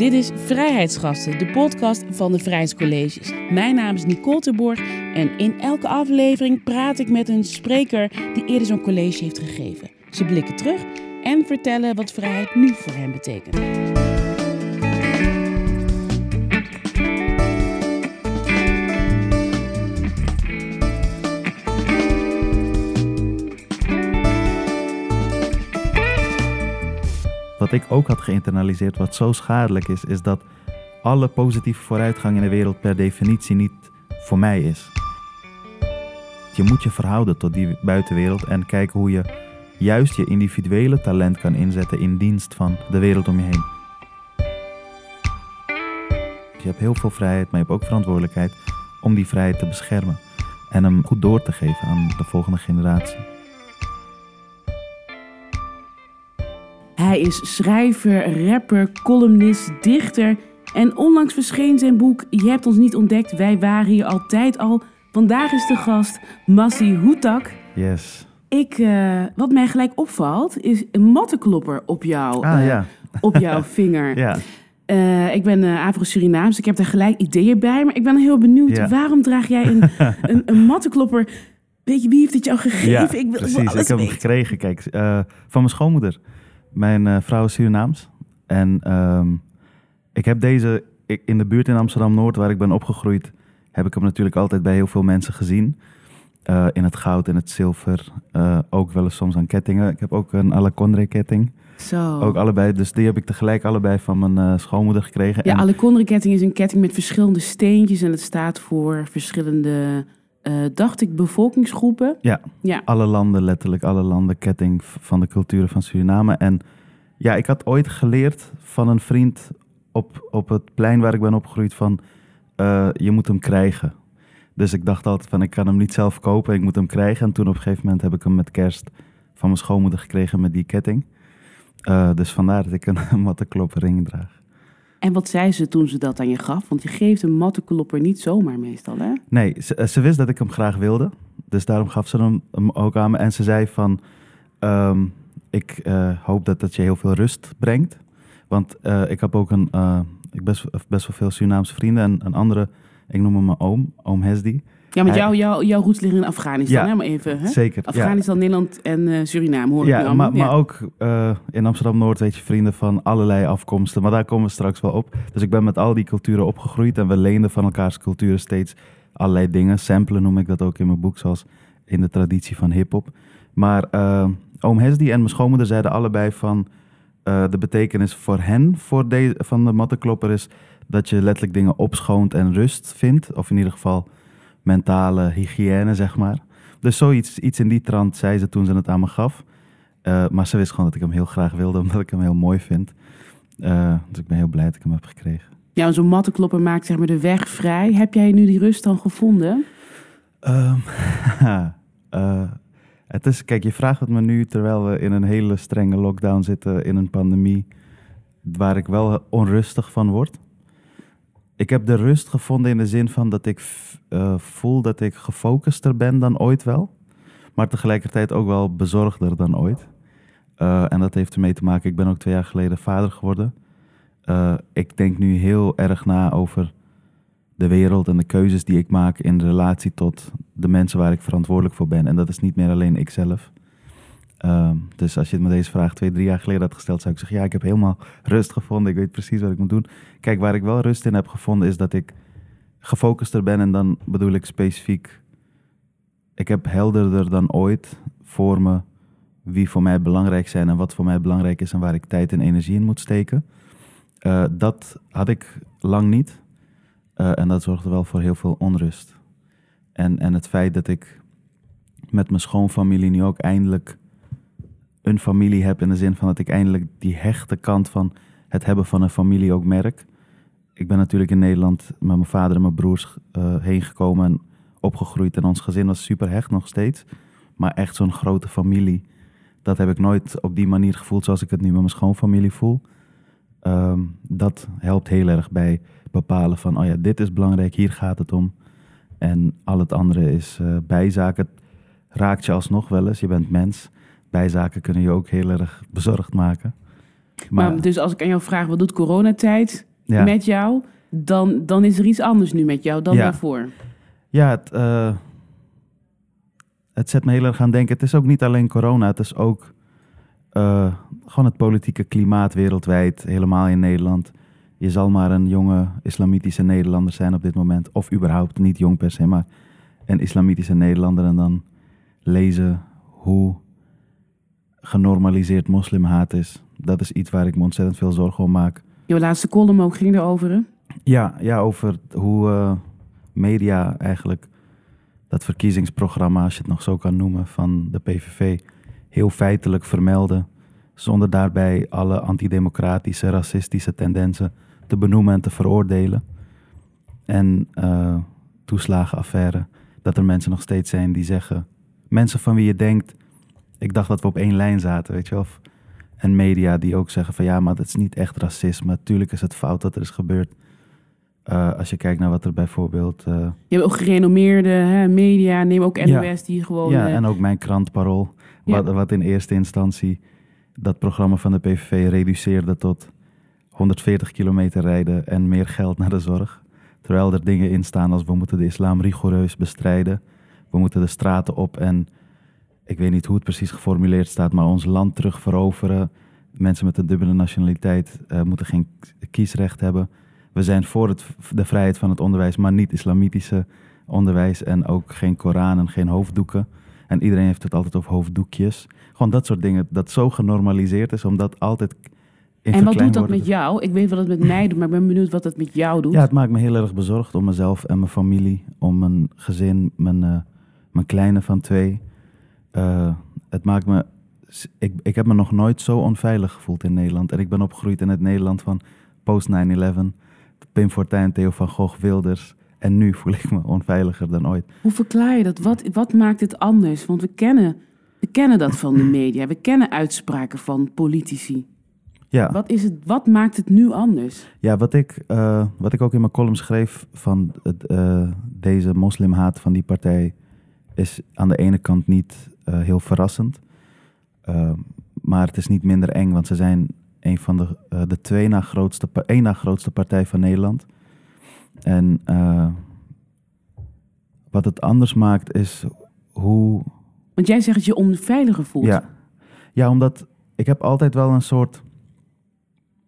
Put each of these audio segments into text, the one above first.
Dit is Vrijheidsgasten, de podcast van de Vrijheidscolleges. Mijn naam is Nicole Terborg en in elke aflevering praat ik met een spreker die eerder zo'n college heeft gegeven. Ze blikken terug en vertellen wat vrijheid nu voor hen betekent. Wat ik ook had geïnternaliseerd, wat zo schadelijk is, is dat alle positieve vooruitgang in de wereld per definitie niet voor mij is. Je moet je verhouden tot die buitenwereld en kijken hoe je juist je individuele talent kan inzetten in dienst van de wereld om je heen. Je hebt heel veel vrijheid, maar je hebt ook verantwoordelijkheid om die vrijheid te beschermen en hem goed door te geven aan de volgende generatie. Hij is schrijver, rapper, columnist, dichter en onlangs verscheen zijn boek Je hebt ons niet ontdekt, wij waren hier altijd al. Vandaag is de gast Massi Hoetak. Yes. Ik, uh, wat mij gelijk opvalt, is een mattenklopper op, jou, ah, uh, ja. op jouw vinger. Ja. Uh, ik ben uh, Afro-Surinaams, ik heb daar gelijk ideeën bij. Maar ik ben heel benieuwd, Ja. waarom draag jij een, een, een mattenklopper? Weet je, wie heeft het jou gegeven? Ja, ik wil precies. Ik heb hem gekregen, kijk, eh, van mijn schoonmoeder. Mijn eh, vrouw is Surinaams. En ehm, ik heb deze ik, in de buurt in Amsterdam-Noord, waar ik ben opgegroeid, heb ik hem natuurlijk altijd bij heel veel mensen gezien. Eh, in het goud, in het zilver, eh, ook wel eens soms aan kettingen. Ik heb ook een Alacondre ketting. Zo. Ook allebei, dus die heb ik tegelijk allebei van mijn schoonmoeder gekregen. Ja, En- Alekondre ketting is een ketting met verschillende steentjes. En het staat voor verschillende, eh, dacht ik, bevolkingsgroepen. Ja. Ja. alle landen, letterlijk alle landen, ketting van de culturen van Suriname. En ja, ik had ooit geleerd van een vriend op, op het plein waar ik ben opgegroeid van, eh, je moet hem krijgen. Dus ik dacht altijd van, ik kan hem niet zelf kopen, ik moet hem krijgen. En toen op een gegeven moment heb ik hem met kerst van mijn schoonmoeder gekregen met die ketting. Eh, dus vandaar dat ik een mattenklopperring draag. En wat zei ze toen ze dat aan je gaf? Want je geeft een mattenklopper niet zomaar meestal, hè? Nee, ze, eh, wist dat ik hem graag wilde. Dus daarom gaf ze hem, hem ook aan me. En ze zei van, ehm, ik eh, hoop dat dat je heel veel rust brengt. Want eh, ik heb ook een, eh, ik best, best wel veel Surinaamse vrienden. En een andere, ik noem hem mijn oom, oom Hesdi. Ja, want Hij- jou, jou, jouw roots liggen in Afghanistan, Ja, hè? Maar even, hè? Zeker. ja. Afghanistan, Nederland en eh, Suriname, hoor ik nu Ja, allemaal. maar, maar ook eh, in Amsterdam-Noord weet je vrienden van allerlei afkomsten. Maar daar komen we straks wel op. Dus ik ben met al die culturen opgegroeid. En we leenden van elkaars culturen steeds allerlei dingen. Samplen noem ik dat ook in mijn boek, zoals in de traditie van hip-hop. Maar eh, oom Hesdi en mijn schoonmoeder zeiden allebei van... de betekenis voor hen voor deze, van de mattenklopper is dat je letterlijk dingen opschoont en rust vindt. Of in ieder geval mentale hygiëne, zeg maar. Dus zoiets iets in die trant zei ze toen ze het aan me gaf. Eh, maar ze wist gewoon dat ik hem heel graag wilde, omdat ik hem heel mooi vind. Eh, dus ik ben heel blij dat ik hem heb gekregen. Ja, zo'n mattenklopper maakt zeg maar de weg vrij. Heb jij nu die rust dan gevonden? Ehm, eh, het is, kijk, je vraagt het me nu terwijl we in een hele strenge lockdown zitten, in een pandemie, waar ik wel onrustig van word. Ik heb de rust gevonden in de zin van dat ik eh, voel dat ik gefocuster ben dan ooit wel, maar tegelijkertijd ook wel bezorgder dan ooit. Eh, en dat heeft ermee te maken, ik ben ook twee jaar geleden vader geworden. Eh, ik denk nu heel erg na over de wereld en de keuzes die ik maak in relatie tot de mensen waar ik verantwoordelijk voor ben. En dat is niet meer alleen ikzelf. Ehm, dus als je me deze vraag twee, drie jaar geleden had gesteld, zou ik zeggen: Ja, ik heb helemaal rust gevonden. Ik weet precies wat ik moet doen. Kijk, waar ik wel rust in heb gevonden, is dat ik gefocuster ben. En dan bedoel ik specifiek: ik heb helderder dan ooit voor me wie voor mij belangrijk zijn en wat voor mij belangrijk is en waar ik tijd en energie in moet steken. Eh, dat had ik lang niet. Eh, en dat zorgde wel voor heel veel onrust. En, en het feit dat ik met mijn schoonfamilie nu ook eindelijk een familie heb. In de zin van dat ik eindelijk die hechte kant van het hebben van een familie ook merk. Ik ben natuurlijk in Nederland met mijn vader en mijn broers eh, heen gekomen en opgegroeid. En ons gezin was super hecht nog steeds. Maar echt zo'n grote familie, dat heb ik nooit op die manier gevoeld zoals ik het nu met mijn schoonfamilie voel. Ehm, dat helpt heel erg bij bepalen van, oh ja, dit is belangrijk, hier gaat het om. En al het andere is eh, bijzaken. Het raakt je alsnog wel eens, je bent mens. Bijzaken kunnen je ook heel erg bezorgd maken. Maar, dus als ik aan jou vraag, wat doet coronatijd? Ja. met jou, dan, dan is er iets anders nu met jou dan Ja. daarvoor. Ja, het, eh, het zet me heel erg aan denken. Het is ook niet alleen corona, het is ook eh, gewoon het politieke klimaat wereldwijd, helemaal in Nederland. Je zal maar een jonge islamitische Nederlander zijn op dit moment, of überhaupt niet jong per se, maar een islamitische Nederlander en dan lezen hoe genormaliseerd moslimhaat is. Dat is iets waar ik me ontzettend veel zorgen om maak. Jouw laatste column ook ging erover, hè? Ja, ja over hoe eh, media eigenlijk dat verkiezingsprogramma, als je het nog zo kan noemen, van de PVV heel feitelijk vermelden. Zonder daarbij alle antidemocratische, racistische tendensen te benoemen en te veroordelen. En eh, toeslagenaffaire, dat er mensen nog steeds zijn die zeggen, mensen van wie je denkt, ik dacht dat we op één lijn zaten, weet je wel. Of- En media die ook zeggen van ja, maar dat is niet echt racisme. Tuurlijk is het fout dat er is gebeurd. Eh, als je kijkt naar wat er bijvoorbeeld. eh, Je hebt ook gerenommeerde hè, media, neem ook Ja. NOS, die gewoon... ja, eh, en ook mijn krant Parool. Ja. Wat, wat in eerste instantie dat programma van de PVV reduceerde tot 140 kilometer rijden en meer geld naar de zorg. Terwijl er dingen in staan als we moeten de islam rigoureus bestrijden. We moeten de straten op en ik weet niet hoe het precies geformuleerd staat, maar ons land terug veroveren. Mensen met een dubbele nationaliteit eh, moeten geen kiesrecht hebben. We zijn voor het, de vrijheid van het onderwijs, maar niet islamitische onderwijs en ook geen Koran en geen hoofddoeken. En iedereen heeft het altijd over hoofddoekjes. Gewoon dat soort dingen, dat zo genormaliseerd is, omdat altijd in en wat doet dat met jou? Ik weet wat het met mij doet, maar ik ben benieuwd wat het met jou doet. Ja, het maakt me heel erg bezorgd om mezelf en mijn familie, om mijn gezin, mijn, eh, mijn kleine van twee. Eh, het maakt me. Ik, ik heb me nog nooit zo onveilig gevoeld in Nederland. En ik ben opgegroeid in het Nederland van post 9-11. Pim Fortuyn, Theo van Gogh, Wilders. En nu voel ik me onveiliger dan ooit. Hoe verklaar je dat? Wat, wat maakt het anders? Want we kennen, we kennen dat van de media. We kennen uitspraken van politici. Ja, Wat, is het, wat maakt het nu anders? ja wat, ik, eh, wat ik ook in mijn column schreef van het, eh, deze moslimhaat van die partij is aan de ene kant niet heel verrassend. Uh, maar het is niet minder eng, want ze zijn een van de, uh, de twee na grootste, één na grootste partij van Nederland. En uh, wat het anders maakt is hoe. Want jij zegt dat je onveiliger voelt. Ja, ja, omdat ik heb altijd wel een soort.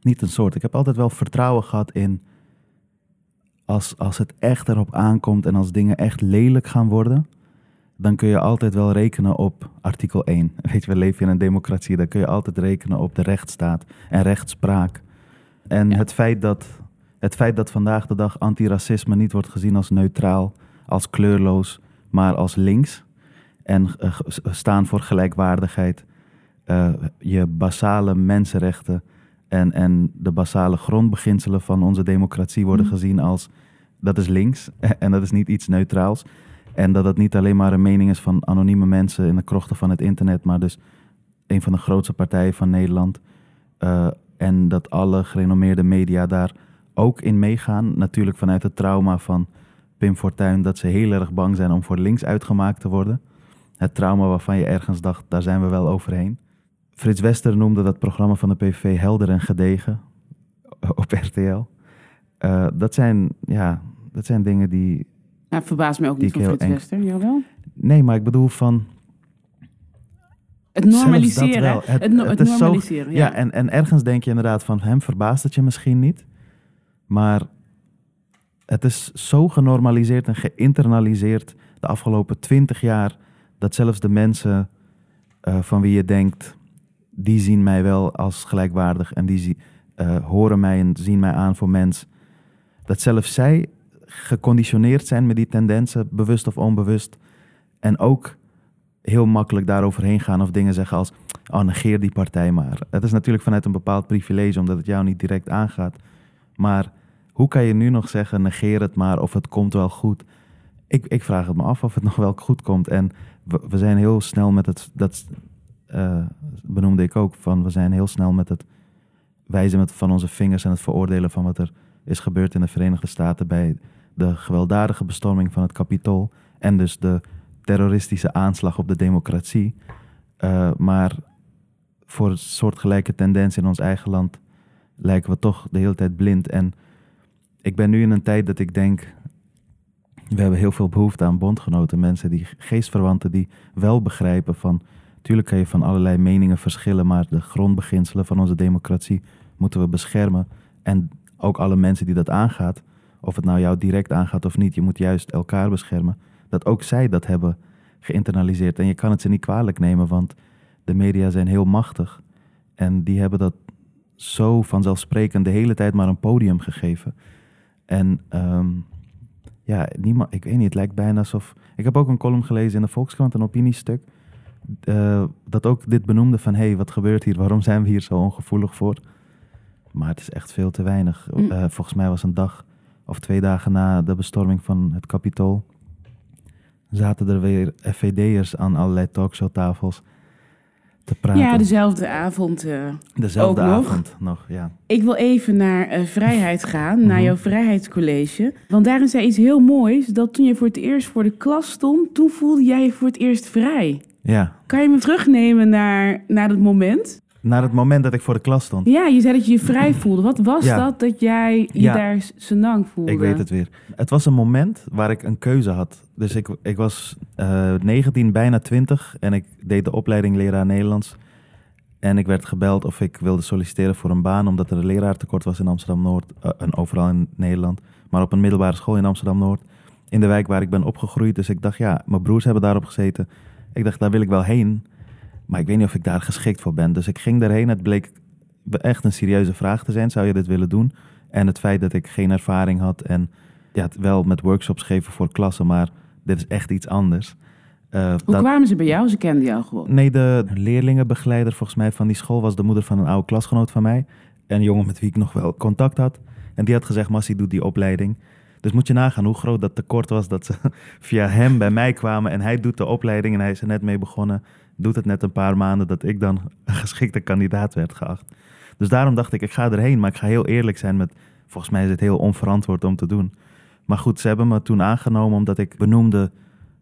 Niet een soort, ik heb altijd wel vertrouwen gehad in. Als, als het echt erop aankomt en als dingen echt lelijk gaan worden dan kun je altijd wel rekenen op artikel 1. Weet je, we leven in een democratie, dan kun je altijd rekenen op de rechtsstaat en rechtspraak. En Ja. het, feit dat, het feit dat vandaag de dag antiracisme niet wordt gezien als neutraal, als kleurloos, maar als links. En eh, staan voor gelijkwaardigheid, eh, je basale mensenrechten en, en de basale grondbeginselen van onze democratie worden Mhm. gezien als dat is links en dat is niet iets neutraals. En dat het niet alleen maar een mening is van anonieme mensen in de krochten van het internet, maar dus een van de grootste partijen van Nederland. Uh, en dat alle gerenommeerde media daar ook in meegaan. Natuurlijk vanuit het trauma van Pim Fortuyn, dat ze heel erg bang zijn om voor links uitgemaakt te worden. Het trauma waarvan je ergens dacht, daar zijn we wel overheen. Frits Wester noemde dat programma van de PVV helder en gedegen op RTL. Uh, dat, zijn, ja, dat zijn dingen die Nou, verbaast me ook niet van Frits Wester. Jawel. Nee, maar ik bedoel van. Het normaliseren. wel. Het, no- het is zo- normaliseren. ja, ja. en, en ergens denk je inderdaad van hem verbaast het je misschien niet. Maar het is zo genormaliseerd en geïnternaliseerd de afgelopen twintig jaar. dat zelfs de mensen eh, van wie je denkt. die zien mij wel als gelijkwaardig. en die eh, horen mij en zien mij aan voor mens. Dat zelfs zij geconditioneerd zijn met die tendensen, bewust of onbewust. En ook heel makkelijk daaroverheen gaan of dingen zeggen als... oh, negeer die partij maar. Het is natuurlijk vanuit een bepaald privilege, omdat het jou niet direct aangaat. Maar hoe kan je nu nog zeggen, negeer het maar of het komt wel goed? Ik, ik vraag het me af of het nog wel goed komt. En we, we zijn heel snel met het... Dat eh, benoemde ik ook, van we zijn heel snel met het wijzen met, van onze vingers... en het veroordelen van wat er is gebeurd in de Verenigde Staten... bij de gewelddadige bestorming van het Capitool... en dus de terroristische aanslag op de democratie. Uh, maar voor een soortgelijke tendens in ons eigen land lijken we toch de hele tijd blind. En ik ben nu in een tijd dat ik denk, we hebben heel veel behoefte aan bondgenoten, mensen die geestverwanten die wel begrijpen van, tuurlijk kan je van allerlei meningen verschillen, maar de grondbeginselen van onze democratie moeten we beschermen. En ook alle mensen die dat aangaat, of het nou jou direct aangaat of niet, je moet juist elkaar beschermen. Dat ook zij dat hebben geïnternaliseerd. En je kan het ze niet kwalijk nemen, want de media zijn heel machtig. En die hebben dat zo vanzelfsprekend de hele tijd maar een podium gegeven. En ehm, ja, niemand, ik weet niet, het lijkt bijna alsof. Ik heb ook een column gelezen in de Volkskrant, een opiniestuk. Uh, dat ook dit benoemde van hé, hey, wat gebeurt hier? Waarom zijn we hier zo ongevoelig voor? Maar het is echt veel te weinig. Mm. Uh, volgens mij was een dag of twee dagen na de bestorming van het Capitool, zaten er weer FVD'ers aan allerlei talkshowtafels te praten. Ja, dezelfde avond. Uh, dezelfde avond nog. ja. Ik wil even naar uh, vrijheid gaan, naar mhm. jouw vrijheidscollege. Want daarin zei iets heel moois, dat toen je voor het eerst voor de klas stond, toen voelde jij je voor het eerst vrij. Ja. Kan je me terugnemen naar, naar dat moment? Naar het moment dat ik voor de klas stond. Ja, je zei dat je je vrij voelde. Wat was dat dat jij je ja. daar senang voelde? Ik weet het weer. Het was een moment waar ik een keuze had. Dus ik, ik was uh, eh, 19, bijna 20 en ik deed de opleiding leraar Nederlands. En ik werd gebeld of ik wilde solliciteren voor een baan, omdat er een leraartekort was in Amsterdam-Noord uh, en overal in Nederland. Maar op een middelbare school in Amsterdam-Noord, in de wijk waar ik ben opgegroeid. Dus ik dacht, ja, mijn broers hebben daarop gezeten. Ik dacht, daar wil ik wel heen. Maar ik weet niet of ik daar geschikt voor ben. Dus ik ging daarheen. Het bleek echt een serieuze vraag te zijn. Zou je dit willen doen? En het feit dat ik geen ervaring had en ja, wel met workshops geven voor klassen, maar dit is echt iets anders. Uh, Hoe kwamen ze bij jou? Ze kenden jou gewoon? Nee, de leerlingenbegeleider volgens mij van die school was de moeder van een oude klasgenoot van mij. En een jongen met wie ik nog wel contact had. En die had gezegd, Massie doet die opleiding. Dus moet je nagaan hoe groot dat tekort was dat ze via hem bij mij kwamen. En hij doet de opleiding en hij is er net mee begonnen doet het net een paar maanden dat ik dan een geschikte kandidaat werd geacht. Dus daarom dacht ik, ik ga erheen, maar ik ga heel eerlijk zijn met, volgens mij is het heel onverantwoord om te doen. Maar goed, ze hebben me toen aangenomen omdat ik benoemde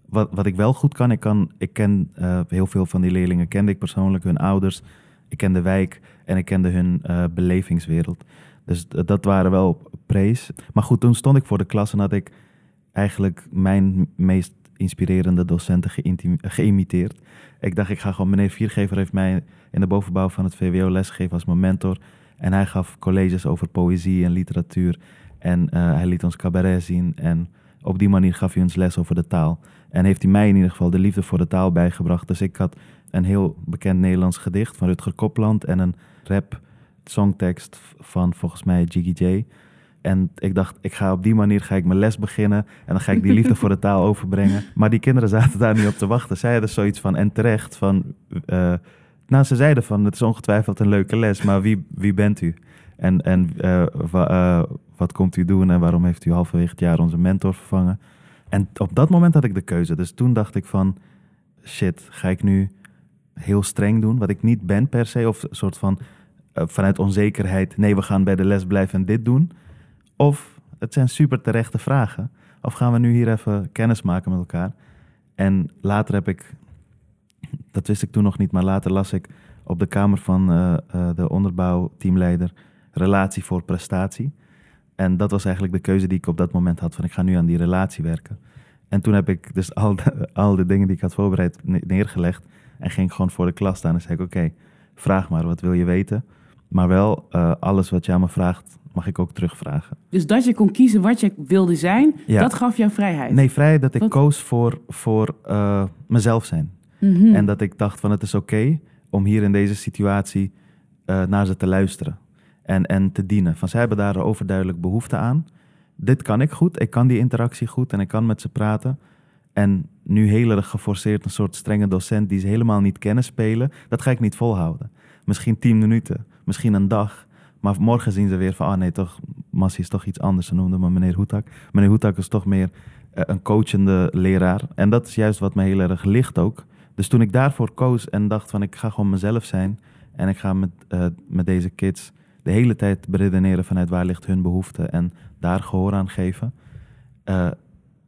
wat, wat ik wel goed kan. Ik, kan, ik ken uh, heel veel van die leerlingen, kende ik persoonlijk, hun ouders. Ik ken de wijk en ik kende hun uh, belevingswereld. Dus dat waren wel prees. Maar goed, toen stond ik voor de klas en had ik eigenlijk mijn meest inspirerende docenten geïmiteerd. Ik dacht, ik ga gewoon, meneer Viergever heeft mij in de bovenbouw van het VWO lesgegeven als mijn mentor. En hij gaf colleges over poëzie en literatuur. En uh, hij liet ons cabaret zien. En op die manier gaf hij ons les over de taal. En heeft hij mij in ieder geval de liefde voor de taal bijgebracht. Dus ik had een heel bekend Nederlands gedicht van Rutger Kopland en een rap songtekst van volgens mij Jiggy J. En ik dacht, ik ga op die manier ga ik mijn les beginnen. En dan ga ik die liefde voor de taal overbrengen. Maar die kinderen zaten daar niet op te wachten. Zij hadden zoiets van, en terecht, van... Uh, nou, ze zeiden van, het is ongetwijfeld een leuke les, maar wie, wie bent u? En, en uh, wat komt u doen en waarom heeft u halverwege het jaar onze mentor vervangen? En op dat moment had ik de keuze. Dus toen dacht ik van, shit, ga ik nu heel streng doen, wat ik niet ben per se, of een soort van vanuit onzekerheid, nee, we gaan bij de les blijven en dit doen. Of het zijn super terechte vragen. Of gaan we nu hier even kennis maken met elkaar? En later heb ik, dat wist ik toen nog niet, maar later las ik op de kamer van uh, uh, de onderbouwteamleider relatie voor prestatie. En dat was eigenlijk de keuze die ik op dat moment had: van ik ga nu aan die relatie werken. En toen heb ik dus al de, al dingen die ik had voorbereid neergelegd en ging gewoon voor de klas staan en zei ik: Oké, vraag maar, wat wil je weten? Maar wel uh, alles wat aan me vraagt, mag ik ook terugvragen. Dus dat je kon kiezen wat je wilde zijn, dat gaf jou vrijheid? Nee, vrijheid dat ik koos voor, voor uh, mezelf zijn. Mhm. En dat ik dacht van het is oké om hier in deze situatie uh, naar ze te luisteren. En, en te dienen. Van zij hebben daar overduidelijk behoefte aan. Dit kan ik goed, ik kan die interactie goed en ik kan met ze praten. En nu heel erg geforceerd een soort strenge docent die ze helemaal niet kennen spelen, dat ga ik niet volhouden. Misschien tien minuten, misschien een dag. Maar morgen zien ze weer van, ah nee, toch, Massie is toch iets anders. Ze noemden me meneer Hoetak. Meneer Hoetak is toch meer uh, een coachende leraar. En dat is juist wat me heel erg ligt ook. Dus toen ik daarvoor koos en dacht van, ik ga gewoon mezelf zijn. En ik ga met, uh, met deze kids de hele tijd beredeneren vanuit waar ligt hun behoefte. En daar gehoor aan geven. Uh,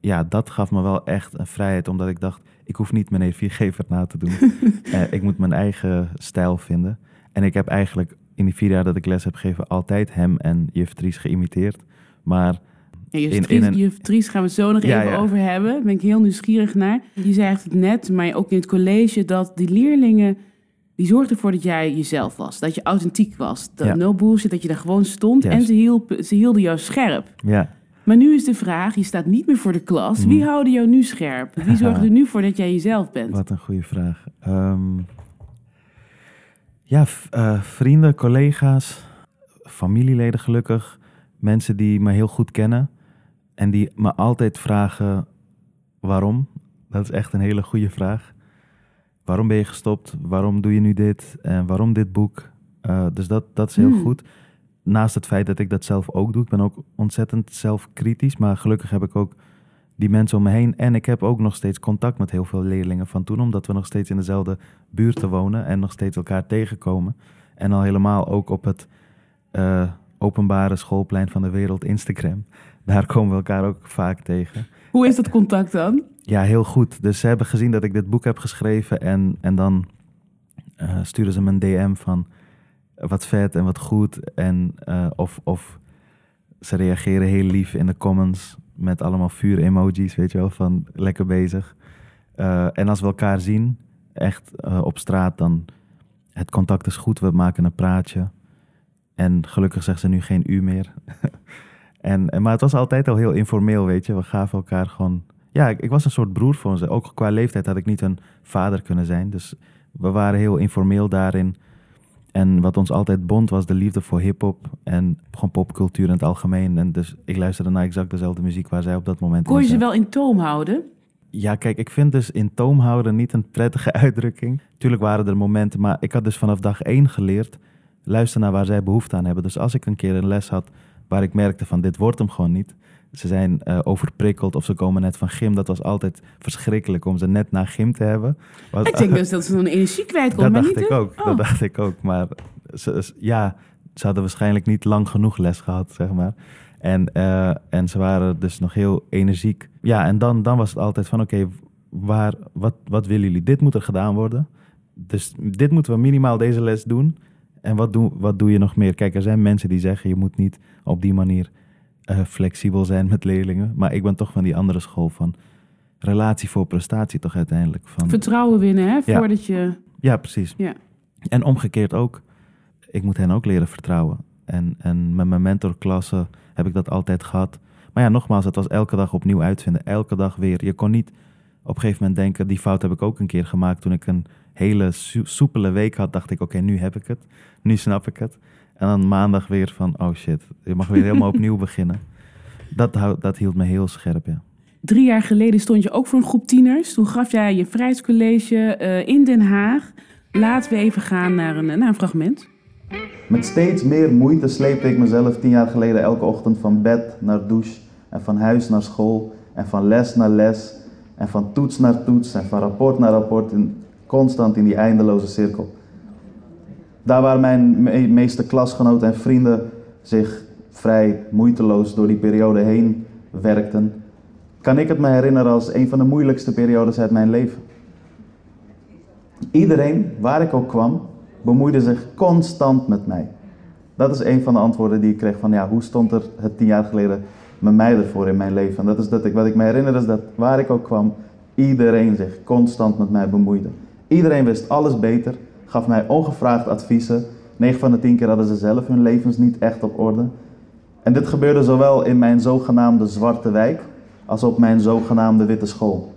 ja, dat gaf me wel echt een vrijheid. Omdat ik dacht, ik hoef niet meneer Viergever na te doen. ik moet mijn eigen stijl vinden. En ik heb eigenlijk in die vier jaar dat ik les heb gegeven altijd hem en juf Tries geïmiteerd. Maar Ja, In- verdries, in een- je verdries gaan we het zo nog Ja, even ja. over hebben. Daar ben ik heel nieuwsgierig naar. Je zei het net, maar ook in het college, dat die leerlingen... die zorgden ervoor dat jij jezelf was. Dat je authentiek was. Dat Ja. no bullshit, dat je daar gewoon stond. En ze, hielp, ze hielden jou scherp. ja, Maar nu is de vraag, je staat niet meer voor de klas. Mhm. Wie houden jou nu scherp? Wie zorgt er nu voor dat jij jezelf bent? wat een goede vraag. Ehm, ja, eh, vrienden, collega's, familieleden gelukkig. Mensen die me heel goed kennen en die me altijd vragen waarom. Dat is echt een hele goede vraag. Waarom ben je gestopt? Waarom doe je nu dit? En waarom dit boek? Eh, dus dat, dat is heel Hmm. goed. Naast het feit dat ik dat zelf ook doe. Ik ben ook ontzettend zelfkritisch. Maar gelukkig heb ik ook die mensen om me heen. En ik heb ook nog steeds contact met heel veel leerlingen van toen. Omdat we nog steeds in dezelfde buurten wonen. En nog steeds elkaar tegenkomen. En al helemaal ook op het eh, openbare schoolplein van de wereld, Instagram. Daar komen we elkaar ook vaak tegen. Hoe is dat contact dan? Ja, heel goed. Dus ze hebben gezien dat ik dit boek heb geschreven en, en dan eh, sturen ze me een DM van wat vet en wat goed. En, eh, of, of ze reageren heel lief in de comments met allemaal vuur-emojis, weet je wel, van lekker bezig. Eh, en als we elkaar zien, echt eh, op straat, dan het contact is goed, we maken een praatje. En gelukkig zegt ze nu geen u meer. en, maar het was altijd al heel informeel, weet je. We gaven elkaar gewoon ja, ik, ik was een soort broer voor ze. Ook qua leeftijd had ik niet een vader kunnen zijn. Dus we waren heel informeel daarin. En wat ons altijd bond was de liefde voor hip-hop en gewoon popcultuur in het algemeen. En dus ik luisterde naar exact dezelfde muziek waar zij op dat moment Kon je ze wel in toom houden? Ja, kijk, ik vind dus in toom houden niet een prettige uitdrukking. Tuurlijk waren er momenten, maar ik had dus vanaf dag één geleerd luisteren naar waar zij behoefte aan hebben. Dus als ik een keer een les had waar ik merkte van dit wordt hem gewoon niet. Ze zijn eh, overprikkeld of ze komen net van gym. Dat was altijd verschrikkelijk om ze net na gym te hebben. Ik denk dus dat ze dan energie kwijt kon, dat maar dacht niet... ik ook. Oh. Dat dacht ik ook. Maar ze, ze- ja, ze hadden waarschijnlijk niet lang genoeg les gehad, zeg maar. En, eh, en ze waren dus nog heel energiek. Ja, en dan, dan was het altijd van: oké, waar wat, wat willen jullie? Dit moet er gedaan worden. Dus dit moeten we minimaal deze les doen. En wat doe, wat doe je nog meer? Kijk, er zijn mensen die zeggen: je moet niet op die manier eh, flexibel zijn met leerlingen. Maar ik ben toch van die andere school van relatie voor prestatie, toch uiteindelijk. Van, Vertrouwen winnen, hè? Ja. Voordat je... ja, precies. Ja. En omgekeerd ook. Ik moet hen ook leren vertrouwen. En, en met mijn mentorklassen heb ik dat altijd gehad. Maar ja, nogmaals, het was elke dag opnieuw uitvinden. Elke dag weer. Je kon niet op een gegeven moment denken... die fout heb ik ook een keer gemaakt. Toen ik een hele soe- soepele week had, dacht ik... oké, nu heb ik het. Nu snap ik het. En dan maandag weer van... oh shit, je mag weer helemaal opnieuw beginnen. Dat, dat hield me heel scherp, ja. Drie jaar geleden stond je ook voor een groep tieners. Toen gaf jij je vrijheidscollege eh, in Den Haag. Laten we even gaan naar een, naar een fragment. Met steeds meer moeite sleepte ik mezelf tien jaar geleden elke ochtend van bed naar douche en van huis naar school en van les naar les en van toets naar toets en van rapport naar rapport en constant in die eindeloze cirkel. Daar waar mijn me- meeste klasgenoten en vrienden zich vrij moeiteloos door die periode heen werkten, kan ik het me herinneren als een van de moeilijkste periodes uit mijn leven. Iedereen, waar ik ook kwam, bemoeide zich constant met mij. Dat is een van de antwoorden die ik kreeg van ja, hoe stond er het tien jaar geleden met mij ervoor in mijn leven? En dat is dat ik, wat ik me herinner is dat waar ik ook kwam, iedereen zich constant met mij bemoeide. Iedereen wist alles beter, gaf mij ongevraagd adviezen. 9 van de 10 keer hadden ze zelf hun levens niet echt op orde. En dit gebeurde zowel in mijn zogenaamde zwarte wijk als op mijn zogenaamde witte school.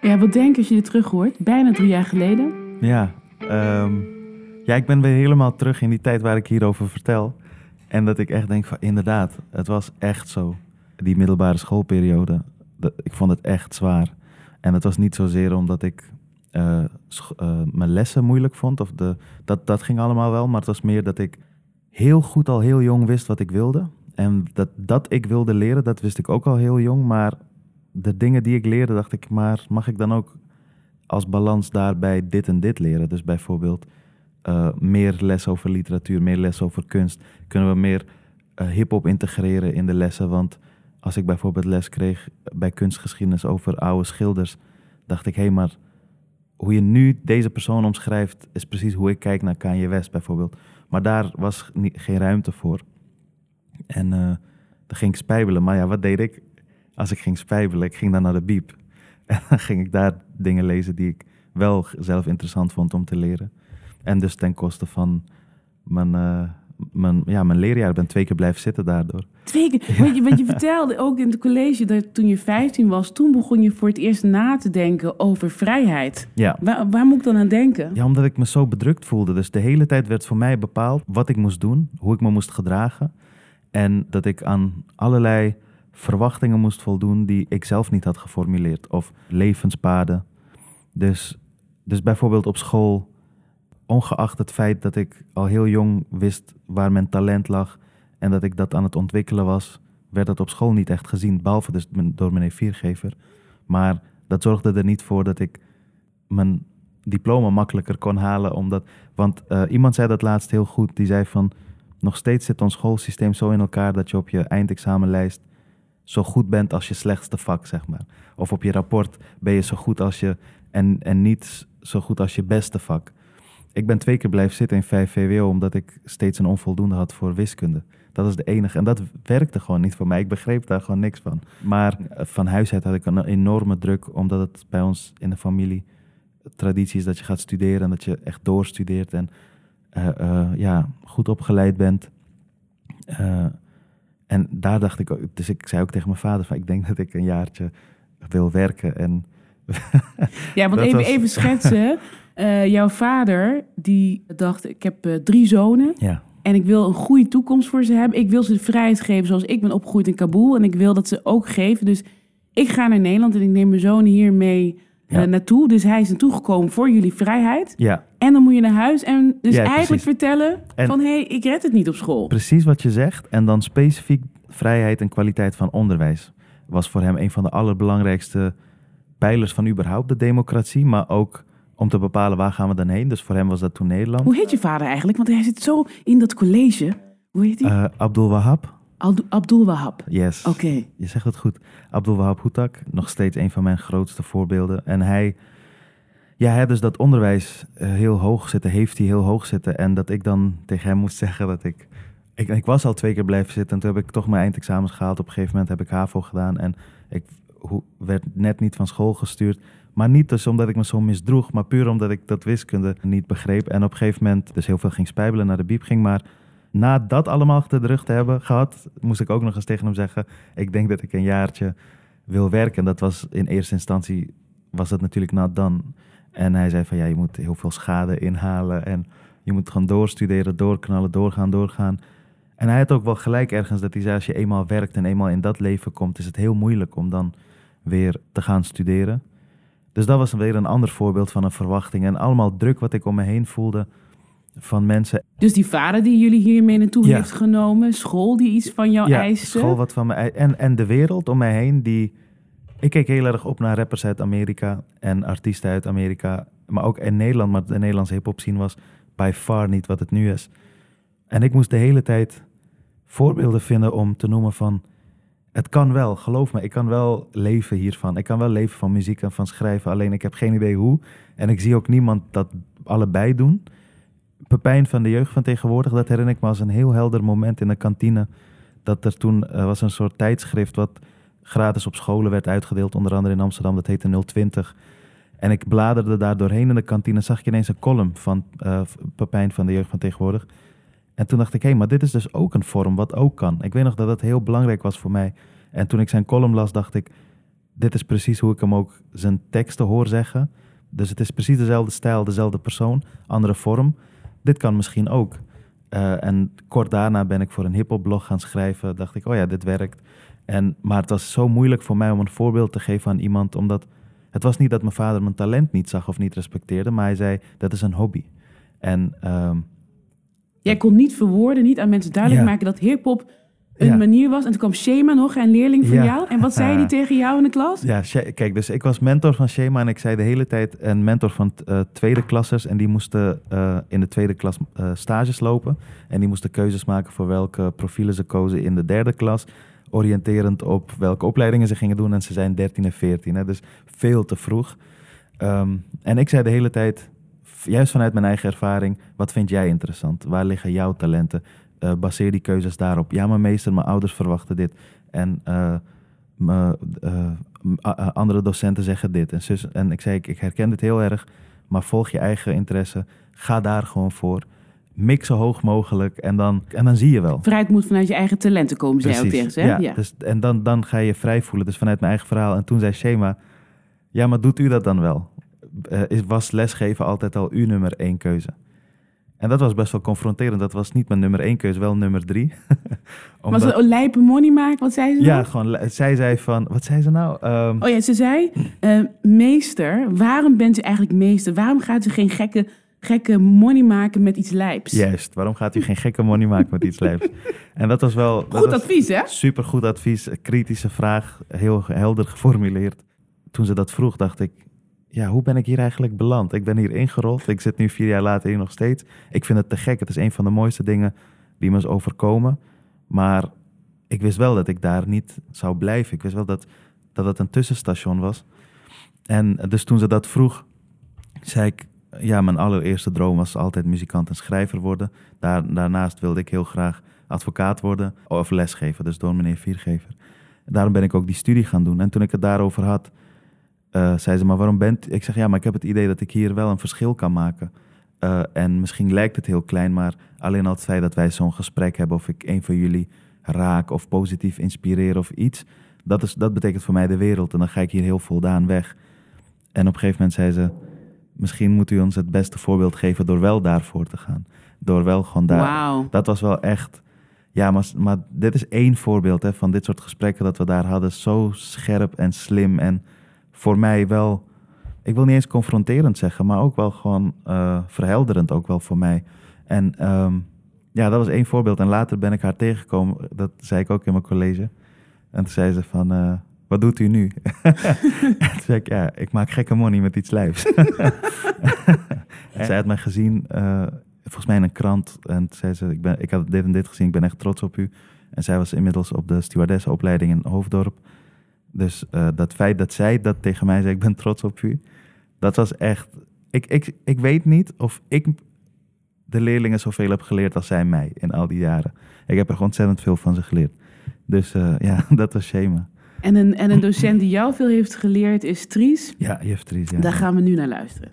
Ja, wat denk je als je dit terug hoort? Bijna drie jaar geleden. Ja, ehm, ja, ik ben weer helemaal terug in die tijd waar ik hierover vertel. En dat ik echt denk van inderdaad, het was echt zo. Die middelbare schoolperiode, dat, ik vond het echt zwaar. En het was niet zozeer omdat ik eh, eh, mijn lessen moeilijk vond. Of de, dat, dat ging allemaal wel, maar het was meer dat ik heel goed al heel jong wist wat ik wilde. En dat, dat ik wilde leren, dat wist ik ook al heel jong. Maar de dingen die ik leerde, dacht ik, maar mag ik dan ook als balans daarbij dit en dit leren. Dus bijvoorbeeld eh, meer les over literatuur, meer les over kunst. Kunnen we meer hip-hop integreren in de lessen? Want als ik bijvoorbeeld les kreeg bij kunstgeschiedenis over oude schilders, dacht ik, hé, hey, maar hoe je nu deze persoon omschrijft, is precies hoe ik kijk naar Kanye West bijvoorbeeld. Maar daar was geen ruimte voor. En eh, Dan ging ik spijbelen. Maar ja, wat deed ik als ik ging spijbelen? Ik ging dan naar de biep. En dan ging ik daar dingen lezen die ik wel zelf interessant vond om te leren. En dus ten koste van mijn, uh, mijn, ja, mijn leerjaar. Ben twee keer blijven zitten daardoor. Twee keer? Want, je, want je vertelde ook in het college dat toen je 15 was... toen begon je voor het eerst na te denken over vrijheid. Ja. Waar, waar moet ik dan aan denken? Ja, omdat ik me zo bedrukt voelde. Dus de hele tijd werd voor mij bepaald wat ik moest doen. Hoe ik me moest gedragen. En dat ik aan allerlei verwachtingen moest voldoen die ik zelf niet had geformuleerd. Of levenspaden. Dus, dus bijvoorbeeld op school ongeacht het feit dat ik al heel jong wist waar mijn talent lag en dat ik dat aan het ontwikkelen was, werd dat op school niet echt gezien, behalve dus door meneer Viergever. Maar dat zorgde er niet voor dat ik mijn diploma makkelijker kon halen, omdat, want uh, iemand zei dat laatst heel goed, die zei van, nog steeds zit ons schoolsysteem zo in elkaar dat je op je eindexamenlijst zo goed bent als je slechtste vak, zeg maar. Of op je rapport ben je zo goed als je, en, en niet zo goed als je beste vak. Ik ben twee keer blijven zitten in 5 VWO omdat ik steeds een onvoldoende had voor wiskunde. Dat is de enige. En dat werkte gewoon niet voor mij. Ik begreep daar gewoon niks van. Maar eh, van huis uit had ik een enorme druk, omdat het bij ons in de familie traditie is dat je gaat studeren en dat je echt doorstudeert en uh, uh, ja, goed opgeleid bent. en daar dacht ik ook, dus ik zei ook tegen mijn vader van ik denk dat ik een jaartje wil werken. En ja, want even, even schetsen. Uh, jouw vader, die dacht, ik heb uh, drie zonen. Ja. En ik wil een goede toekomst voor ze hebben. Ik wil ze de vrijheid geven zoals ik ben opgegroeid in Kabul. En ik wil dat ze ook geven. Dus ik ga naar Nederland en ik neem mijn zoon hier mee ja. uh, naartoe. Dus hij is naartoe gekomen voor jullie vrijheid. Ja. En dan moet je naar huis en dus ja, eigenlijk precies. vertellen en van... hé, hey, ik red het niet op school. Precies wat je zegt. En dan specifiek vrijheid en kwaliteit van onderwijs. Was voor hem een van de allerbelangrijkste pijlers van überhaupt de democratie. Maar ook om te bepalen waar gaan we dan heen. Dus voor hem was dat toen Nederland. Hoe heet je vader eigenlijk? Want hij zit zo in dat college. Hoe heet hij? Uh, Abdul Wahab. Abdul Wahab. Yes. Oké. Je zegt het goed. Abdul Wahab Hutak, nog steeds een van mijn grootste voorbeelden. En hij, ja, hij dus dat onderwijs uh, heel hoog zitten, heeft hij heel hoog zitten. En dat ik dan tegen hem moest zeggen dat ik, ik... Ik was al twee keer blijven zitten en toen heb ik toch mijn eindexamens gehaald. Op een gegeven moment heb ik HAVO gedaan en ik werd net niet van school gestuurd. Maar niet dus omdat ik me zo misdroeg, maar puur omdat ik dat wiskunde niet begreep. En op een gegeven moment dus heel veel ging spijbelen, naar de biep ging. Maar na dat allemaal te rug te hebben gehad, moest ik ook nog eens tegen hem zeggen... ik denk dat ik een jaartje wil werken. Dat was in eerste instantie, was dat natuurlijk not done. En hij zei van, ja, je moet heel veel schade inhalen... en je moet gewoon doorstuderen, doorknallen, doorgaan, doorgaan. En hij had ook wel gelijk ergens dat hij zei... als je eenmaal werkt en eenmaal in dat leven komt... is het heel moeilijk om dan weer te gaan studeren... Dus dat was weer een ander voorbeeld van een verwachting. En allemaal druk wat ik om me heen voelde van mensen. Dus die vader die jullie hiermee naartoe ja. heeft genomen, school die iets van jou ja, eiste. school wat van mij en, en de wereld om mij heen die... Ik keek heel erg op naar rappers uit Amerika en artiesten uit Amerika. Maar ook in Nederland, maar de Nederlandse hip-hop scene was by far niet wat het nu is. En ik moest de hele tijd voorbeelden vinden om te noemen van het kan wel, geloof me. Ik kan wel leven hiervan. Ik kan wel leven van muziek en van schrijven. Alleen ik heb geen idee hoe. En ik zie ook niemand dat allebei doen. Pepijn van de jeugd van tegenwoordig, dat herinner ik me als een heel helder moment in de kantine. Dat er toen uh, was een soort tijdschrift wat gratis op scholen werd uitgedeeld. Onder andere in Amsterdam, dat heette 020. En ik bladerde daar doorheen in de kantine. Zag ik ineens een column van uh, Pepijn van de jeugd van tegenwoordig. En toen dacht ik, hé, hey, maar dit is dus ook een vorm wat ook kan. Ik weet nog dat dat heel belangrijk was voor mij. En toen ik zijn column las, dacht ik, dit is precies hoe ik hem ook zijn teksten hoor zeggen. Dus het is precies dezelfde stijl, dezelfde persoon, andere vorm. Dit kan misschien ook. Uh, en kort daarna ben ik voor een hiphopblog gaan schrijven. Dacht ik, oh ja, dit werkt. En, maar het was zo moeilijk voor mij om een voorbeeld te geven aan iemand, omdat het was niet dat mijn vader mijn talent niet zag of niet respecteerde, maar hij zei, dat is een hobby. En um, Jij kon niet verwoorden, niet aan mensen duidelijk maken dat hip-hop een ja. manier was. En toen kwam Shema nog, een leerling van ja. jou. En wat zei hij tegen jou in de klas? Ja, kijk, dus ik was mentor van Shema en ik zei de hele tijd een mentor van uh, tweede klassers. En die moesten uh, in de tweede klas uh, stages lopen. En die moesten keuzes maken voor welke profielen ze kozen in de derde klas. Oriënterend op welke opleidingen ze gingen doen. En ze zijn 13 en 14, hè, dus veel te vroeg. Um, en ik zei de hele tijd, juist vanuit mijn eigen ervaring, wat vind jij interessant? Waar liggen jouw talenten? eh, baseer die keuzes daarop. Ja, mijn meester, mijn ouders verwachten dit. En eh, me, eh, andere docenten zeggen dit. En, zus, en ik zei, ik, ik herken dit heel erg, maar volg je eigen interesse. Ga daar gewoon voor. Mix zo hoog mogelijk en dan, en dan zie je wel. Vrijheid moet vanuit je eigen talenten komen, zei ook tegen hè? Ja, Dus, en dan, dan ga je vrij voelen. Dus vanuit mijn eigen verhaal. En toen zei Shema, ja, maar doet u dat dan wel? Eh, is, was lesgeven altijd al uw nummer één keuze? En dat was best wel confronterend. Dat was niet mijn nummer één keuze, wel nummer drie. Was Omdat- het een lijpe money maken? Wat zei ze ja, nou? gewoon, zij zei van, wat zei ze nou? Ehm, Oh ja, ze zei, eh, meester, waarom bent u eigenlijk meester? Waarom gaat u geen gekke, gekke money maken met iets lijps? Juist, waarom gaat u geen gekke money maken met iets lijps? En dat was wel... dat Goed was advies, hè? Super goed advies, kritische vraag, heel helder geformuleerd. Toen ze dat vroeg, dacht ik, ja, hoe ben ik hier eigenlijk beland? Ik ben hier ingerold, ik zit nu vier jaar later hier nog steeds. Ik vind het te gek, het is een van de mooiste dingen die me is overkomen. Maar ik wist wel dat ik daar niet zou blijven. Ik wist wel dat, dat het een tussenstation was. En dus toen ze dat vroeg, zei ik, ja, mijn allereerste droom was altijd muzikant en schrijver worden. Daar, daarnaast wilde ik heel graag advocaat worden of lesgeven, dus door meneer Viergever. Daarom ben ik ook die studie gaan doen. En toen ik het daarover had, eh, zei ze, maar waarom bent... Ik zeg, ja, maar ik heb het idee dat ik hier wel een verschil kan maken. Eh, en misschien lijkt het heel klein, maar alleen al het feit dat wij zo'n gesprek hebben... of ik een van jullie raak of positief inspireer of iets... Dat, is, dat betekent voor mij de wereld. En dan ga ik hier heel voldaan weg. En op een gegeven moment zei ze... Misschien moet u ons het beste voorbeeld geven door wel daarvoor te gaan. Door wel gewoon daar... Dat was wel echt. Ja, maar, maar dit is één voorbeeld hè, van dit soort gesprekken dat we daar hadden. Zo scherp en slim. En voor mij wel, ik wil niet eens confronterend zeggen, maar ook wel gewoon eh, verhelderend ook wel voor mij. En ehm, ja, dat was één voorbeeld. En later ben ik haar tegengekomen. Dat zei ik ook in mijn college. En toen zei ze van, eh, wat doet u nu? en toen zei ik, ja, ik maak gekke money met iets lijfs. en zij had mij gezien, eh, volgens mij in een krant. En toen zei ze, ik, ben, ik had dit en dit gezien, ik ben echt trots op u. En zij was inmiddels op de stewardessenopleiding in Hoofddorp. Dus eh, dat feit dat zij dat tegen mij zei, ik ben trots op u. Dat was echt... Ik, ik, ik weet niet of ik de leerlingen zoveel heb geleerd als zij mij in al die jaren. Ik heb er gewoon ontzettend veel van ze geleerd. Dus eh, ja, dat was Shema. En een, en een docent die jou veel heeft geleerd is Tries. Ja, juf Tries, ja. Daar gaan we nu naar luisteren.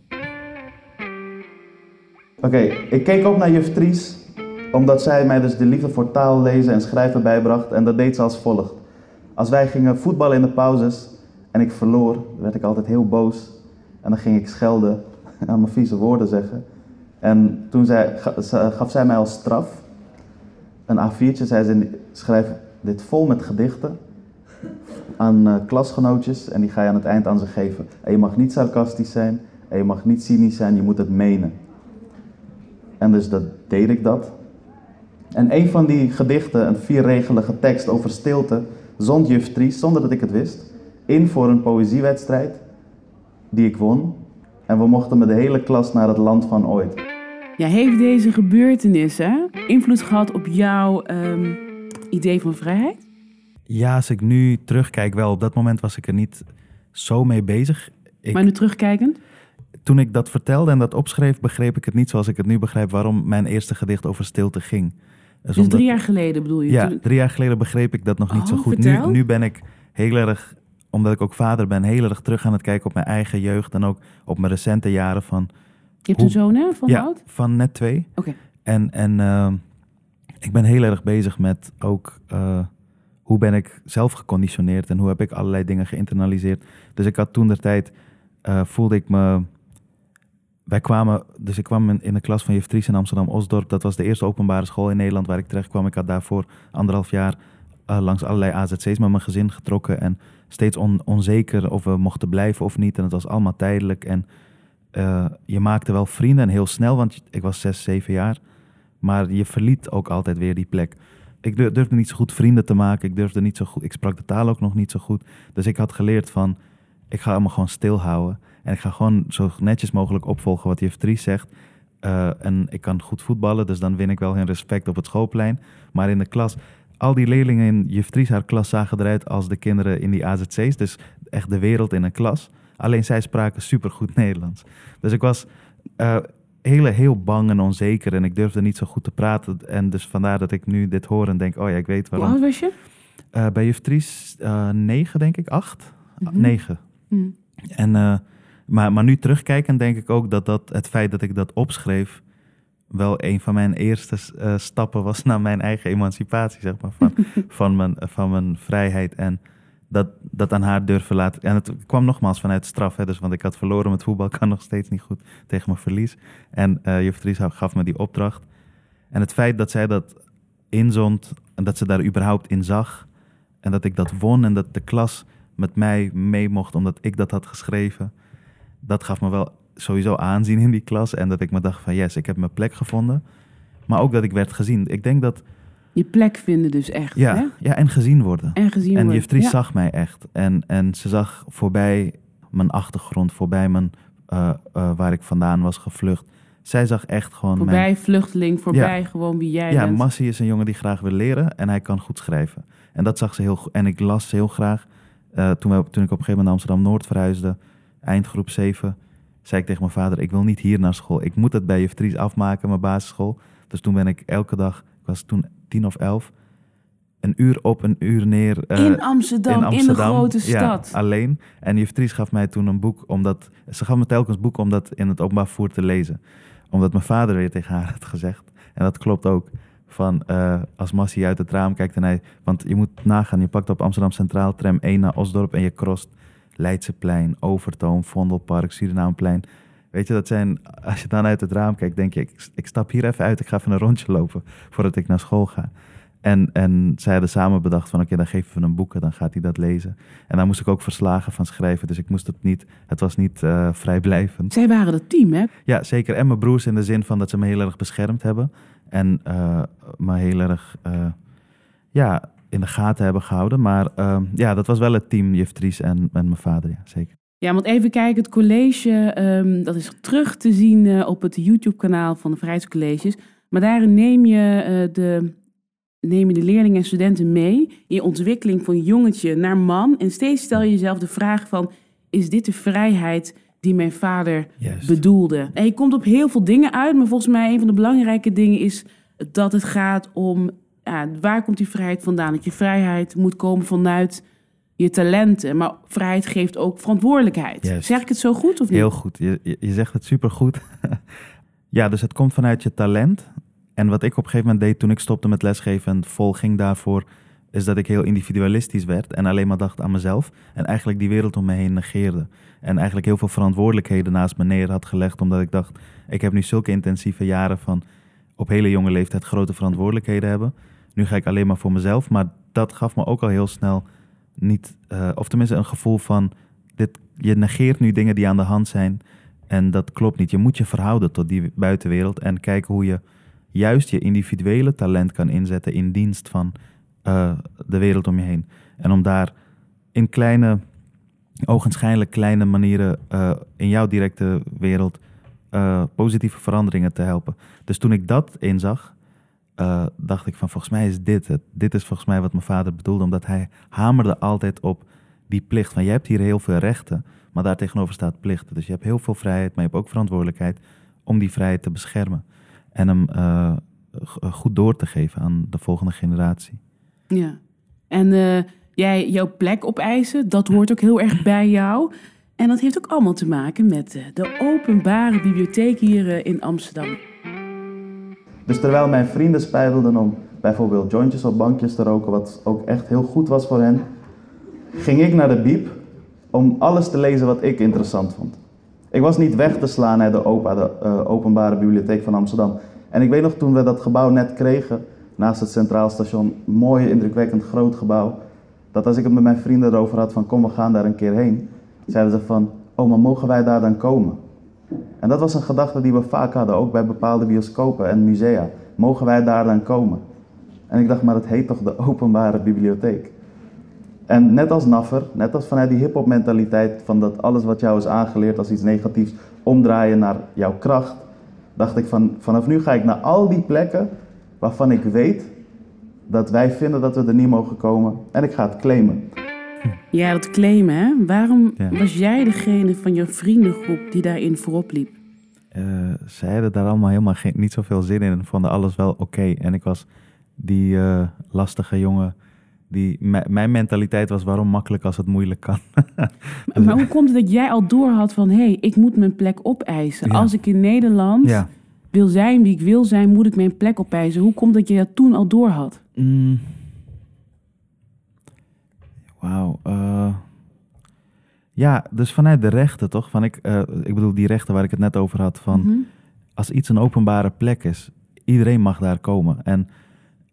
Oké, ik keek op naar juf Tries, omdat zij mij dus de liefde voor taal, lezen en schrijven bijbracht. En dat deed ze als volgt. Als wij gingen voetballen in de pauzes en ik verloor, werd ik altijd heel boos. En dan ging ik schelden en mijn vieze woorden zeggen. En toen ze- gaf zij mij als straf een A4'tje. Zei ze, schrijf dit vol met gedichten aan eh, klasgenootjes. En die ga je aan het eind aan ze geven. En je mag niet sarcastisch zijn en je mag niet cynisch zijn, je moet het menen. En dus dat deed ik dat. En een van die gedichten, een vierregelige tekst over stilte, zond juf Tries, zonder dat ik het wist, in voor een poëziewedstrijd die ik won. En we mochten met de hele klas naar het land van ooit. Ja, heeft deze gebeurtenissen invloed gehad op jouw ehm, idee van vrijheid? Ja, als ik nu terugkijk, wel. Op dat moment was ik er niet zo mee bezig. Ik, Maar nu terugkijkend? Toen ik dat vertelde en dat opschreef, begreep ik het niet zoals ik het nu begrijp waarom mijn eerste gedicht over stilte ging. Dus Dus omdat- drie jaar geleden bedoel je? Ja, drie jaar geleden begreep ik dat nog niet zo Oh, goed. Nu, nu ben ik heel erg, omdat ik ook vader ben, heel erg terug aan het kijken op mijn eigen jeugd en ook op mijn recente jaren van, Je hebt Hoe- een zoon, hè? Van ja, oud? van net twee. Oké. En, en ehm, ik ben heel erg bezig met ook eh, hoe ben ik zelf geconditioneerd en hoe heb ik allerlei dingen geïnternaliseerd. Dus ik had toen de tijd, eh, voelde ik me. Wij kwamen, dus ik kwam in, de klas van juf Tries in Amsterdam-Osdorp. Dat was de eerste openbare school in Nederland waar ik terecht kwam. Ik had daarvoor anderhalf jaar eh, langs allerlei AZC's met mijn gezin getrokken. En steeds on- onzeker of we mochten blijven of niet. En het was allemaal tijdelijk. En eh, je maakte wel vrienden en heel snel, want ik was zes, zeven jaar. Maar je verliet ook altijd weer die plek. Ik dur- durfde niet zo goed vrienden te maken. Ik durfde niet zo goed. Ik sprak de taal ook nog niet zo goed. Dus ik had geleerd van, ik ga allemaal gewoon stilhouden. En ik ga gewoon zo netjes mogelijk opvolgen wat juf zegt. Eh, en ik kan goed voetballen, dus dan win ik wel hun respect op het schoolplein. Maar in de klas, al die leerlingen in juf haar klas zagen eruit als de kinderen in die AZC's. Dus echt de wereld in een klas. Alleen zij spraken supergoed Nederlands. Dus ik was, eh, heel, heel bang en onzeker. En ik durfde niet zo goed te praten. En dus vandaar dat ik nu dit hoor en denk, oh ja, ik weet Hoe waarom. oud was je? Eh, bij juf Tries negen, denk ik. Acht? Mhm. Negen. Hm. En, maar, maar nu terugkijkend denk ik ook dat, dat het feit dat ik dat opschreef... wel een van mijn eerste eh, stappen was naar mijn eigen emancipatie, zeg maar. Van, van, mijn, van mijn vrijheid en dat, dat aan haar durven laten. En het kwam nogmaals vanuit straf, hè, dus, want ik had verloren met voetbal, kan nog steeds niet goed tegen mijn verlies. En eh juf gaf me die opdracht. En het feit dat zij dat inzond en dat ze daar überhaupt in zag... en dat ik dat won en dat de klas met mij mee mocht omdat ik dat had geschreven... dat gaf me wel sowieso aanzien in die klas. En dat ik me dacht van yes, ik heb mijn plek gevonden. Maar ook dat ik werd gezien. Ik denk dat, Je plek vinden dus echt. Hè? ja, ja en gezien worden. En gezien En worden. Ja. zag mij echt. En, en ze zag voorbij mijn achtergrond, voorbij mijn, eh, eh, waar ik vandaan was gevlucht. Zij zag echt gewoon Voorbij mijn... vluchteling, voorbij gewoon wie jij Ja, bent. Massie is een jongen die graag wil leren en hij kan goed schrijven. En dat zag ze heel goed. En ik las heel graag. Eh, toen, we, toen ik op een gegeven moment naar Amsterdam-Noord verhuisde, eindgroep 7, zei ik tegen mijn vader, ik wil niet hier naar school. Ik moet het bij juf Tries afmaken, mijn basisschool. Dus toen ben ik elke dag, ik was toen tien of elf, een uur op, een uur neer. eh, in, Amsterdam, in de grote stad. Ja, alleen. En juf Tries gaf mij toen een boek, omdat... Ze gaf me telkens boek om dat in het openbaar vervoer te lezen. Omdat mijn vader weer tegen haar had gezegd. En dat klopt ook. Van eh, als Massie uit het raam kijkt en hij... Want je moet nagaan, je pakt op Amsterdam Centraal tram 1 naar Osdorp... en je crost Leidseplein, Overtoom, Vondelpark, Surinameplein. Weet je, dat zijn... Als je dan uit het raam kijkt, denk je... Ik, ik stap hier even uit, ik ga even een rondje lopen... voordat ik naar school ga. En, en zij hadden samen bedacht van... oké, dan geven we hem boeken, dan gaat hij dat lezen. En daar moest ik ook verslagen van schrijven. Dus ik moest het niet... Het was niet eh, vrijblijvend. Zij waren het team, hè? Ja, zeker. En mijn broers in de zin van dat ze me heel erg beschermd hebben. En eh, me heel erg eh, ja, in de gaten hebben gehouden. Maar eh, ja, dat was wel het team, juf Tries en, en mijn vader, ja, zeker. Ja, want even kijken, het college, ehm, dat is terug te zien eh, op het YouTube-kanaal van de Vrijheidscolleges. Maar daarin neem je, eh, de, neem je de leerlingen en studenten mee in je ontwikkeling van jongetje naar man. En steeds stel je jezelf de vraag van, is dit de vrijheid die mijn vader Juist. bedoelde? En je komt op heel veel dingen uit, maar volgens mij een van de belangrijke dingen is dat het gaat om, ja, waar komt die vrijheid vandaan? Dat je vrijheid moet komen vanuit je talenten, maar vrijheid geeft ook verantwoordelijkheid. Zeg ik het zo goed of niet? Heel goed. Je, je, je zegt het supergoed. ja, dus het komt vanuit je talent. En wat ik op een gegeven moment deed toen ik stopte met lesgeven en vol ging daarvoor, is dat ik heel individualistisch werd en alleen maar dacht aan mezelf. En eigenlijk die wereld om me heen negeerde. En eigenlijk heel veel verantwoordelijkheden naast me neer had gelegd, omdat ik dacht, ik heb nu zulke intensieve jaren van op hele jonge leeftijd grote verantwoordelijkheden hebben. Nu ga ik alleen maar voor mezelf. Maar dat gaf me ook al heel snel niet, eh, of tenminste een gevoel van, dit, je negeert nu dingen die aan de hand zijn. En dat klopt niet. Je moet je verhouden tot die buitenwereld en kijken hoe je juist je individuele talent kan inzetten in dienst van eh, de wereld om je heen. En om daar in kleine, ogenschijnlijk kleine manieren eh, in jouw directe wereld positieve veranderingen te helpen. Dus toen ik dat inzag, eh, dacht ik van volgens mij is dit het. Dit is volgens mij wat mijn vader bedoelde, omdat hij hamerde altijd op die plicht. Van je hebt hier heel veel rechten, maar daar tegenover staat plichten. Dus je hebt heel veel vrijheid, maar je hebt ook verantwoordelijkheid om die vrijheid te beschermen. En hem eh, g- goed door te geven aan de volgende generatie. Ja. En eh, jij, jouw plek opeisen, dat hoort ook heel erg bij jou. En dat heeft ook allemaal te maken met eh, de openbare bibliotheek hier eh, in Amsterdam. Dus terwijl mijn vrienden spijbelden om bijvoorbeeld jointjes op bankjes te roken, wat ook echt heel goed was voor hen, ging ik naar de biep om alles te lezen wat ik interessant vond. Ik was niet weg te slaan naar de OPA, de eh, Openbare Bibliotheek van Amsterdam. En ik weet nog toen we dat gebouw net kregen, naast het Centraal Station, mooi, indrukwekkend groot gebouw, dat als ik het met mijn vrienden erover had van kom we gaan daar een keer heen, zeiden ze van, oh maar mogen wij daar dan komen? En dat was een gedachte die we vaak hadden, ook bij bepaalde bioscopen en musea. Mogen wij daar dan komen? En ik dacht, maar het heet toch de openbare bibliotheek? En net als Naffer, net als vanuit die hip-hop mentaliteit van dat alles wat jou is aangeleerd als iets negatiefs omdraaien naar jouw kracht, dacht ik van vanaf nu ga ik naar al die plekken waarvan ik weet dat wij vinden dat we er niet mogen komen en ik ga het claimen. Ja, dat claimen, hè? Waarom Ja. was jij degene van je vriendengroep die daarin voorop liep? eh, zij hadden daar allemaal helemaal geen, niet zoveel zin in en vonden alles wel oké. En ik was die eh, lastige jongen. Die, mijn mentaliteit was waarom makkelijk als het moeilijk kan. Maar, maar hoe komt het dat jij al door had van... hé, hey, ik moet mijn plek opeisen. Ja. Als ik in Nederland ja. wil zijn wie ik wil zijn... moet ik mijn plek opeisen. Hoe komt dat je dat toen al door had? Mm. Wauw. eh. ja, dus vanuit de rechten toch? Van ik, eh, ik bedoel die rechten waar ik het net over had. Van Mhm. als iets een openbare plek is, iedereen mag daar komen. En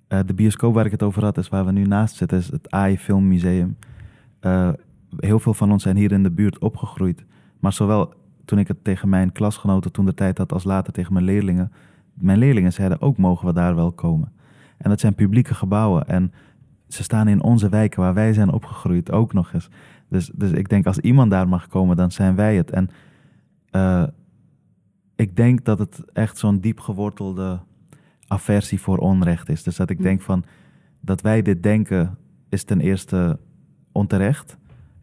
eh, de bioscoop waar ik het over had, is waar we nu naast zitten, is het AI Filmmuseum. Heel veel van ons zijn hier in de buurt opgegroeid. Maar zowel toen ik het tegen mijn klasgenoten toen de tijd had, als later tegen mijn leerlingen. Mijn leerlingen zeiden ook, mogen we daar wel komen? En dat zijn publieke gebouwen. En ze staan in onze wijken waar wij zijn opgegroeid ook nog eens. Dus, dus ik denk, als iemand daar mag komen, dan zijn wij het. En eh, ik denk dat het echt zo'n diep gewortelde aversie voor onrecht is. Dus dat ik Hm. denk van, dat wij dit denken is ten eerste onterecht,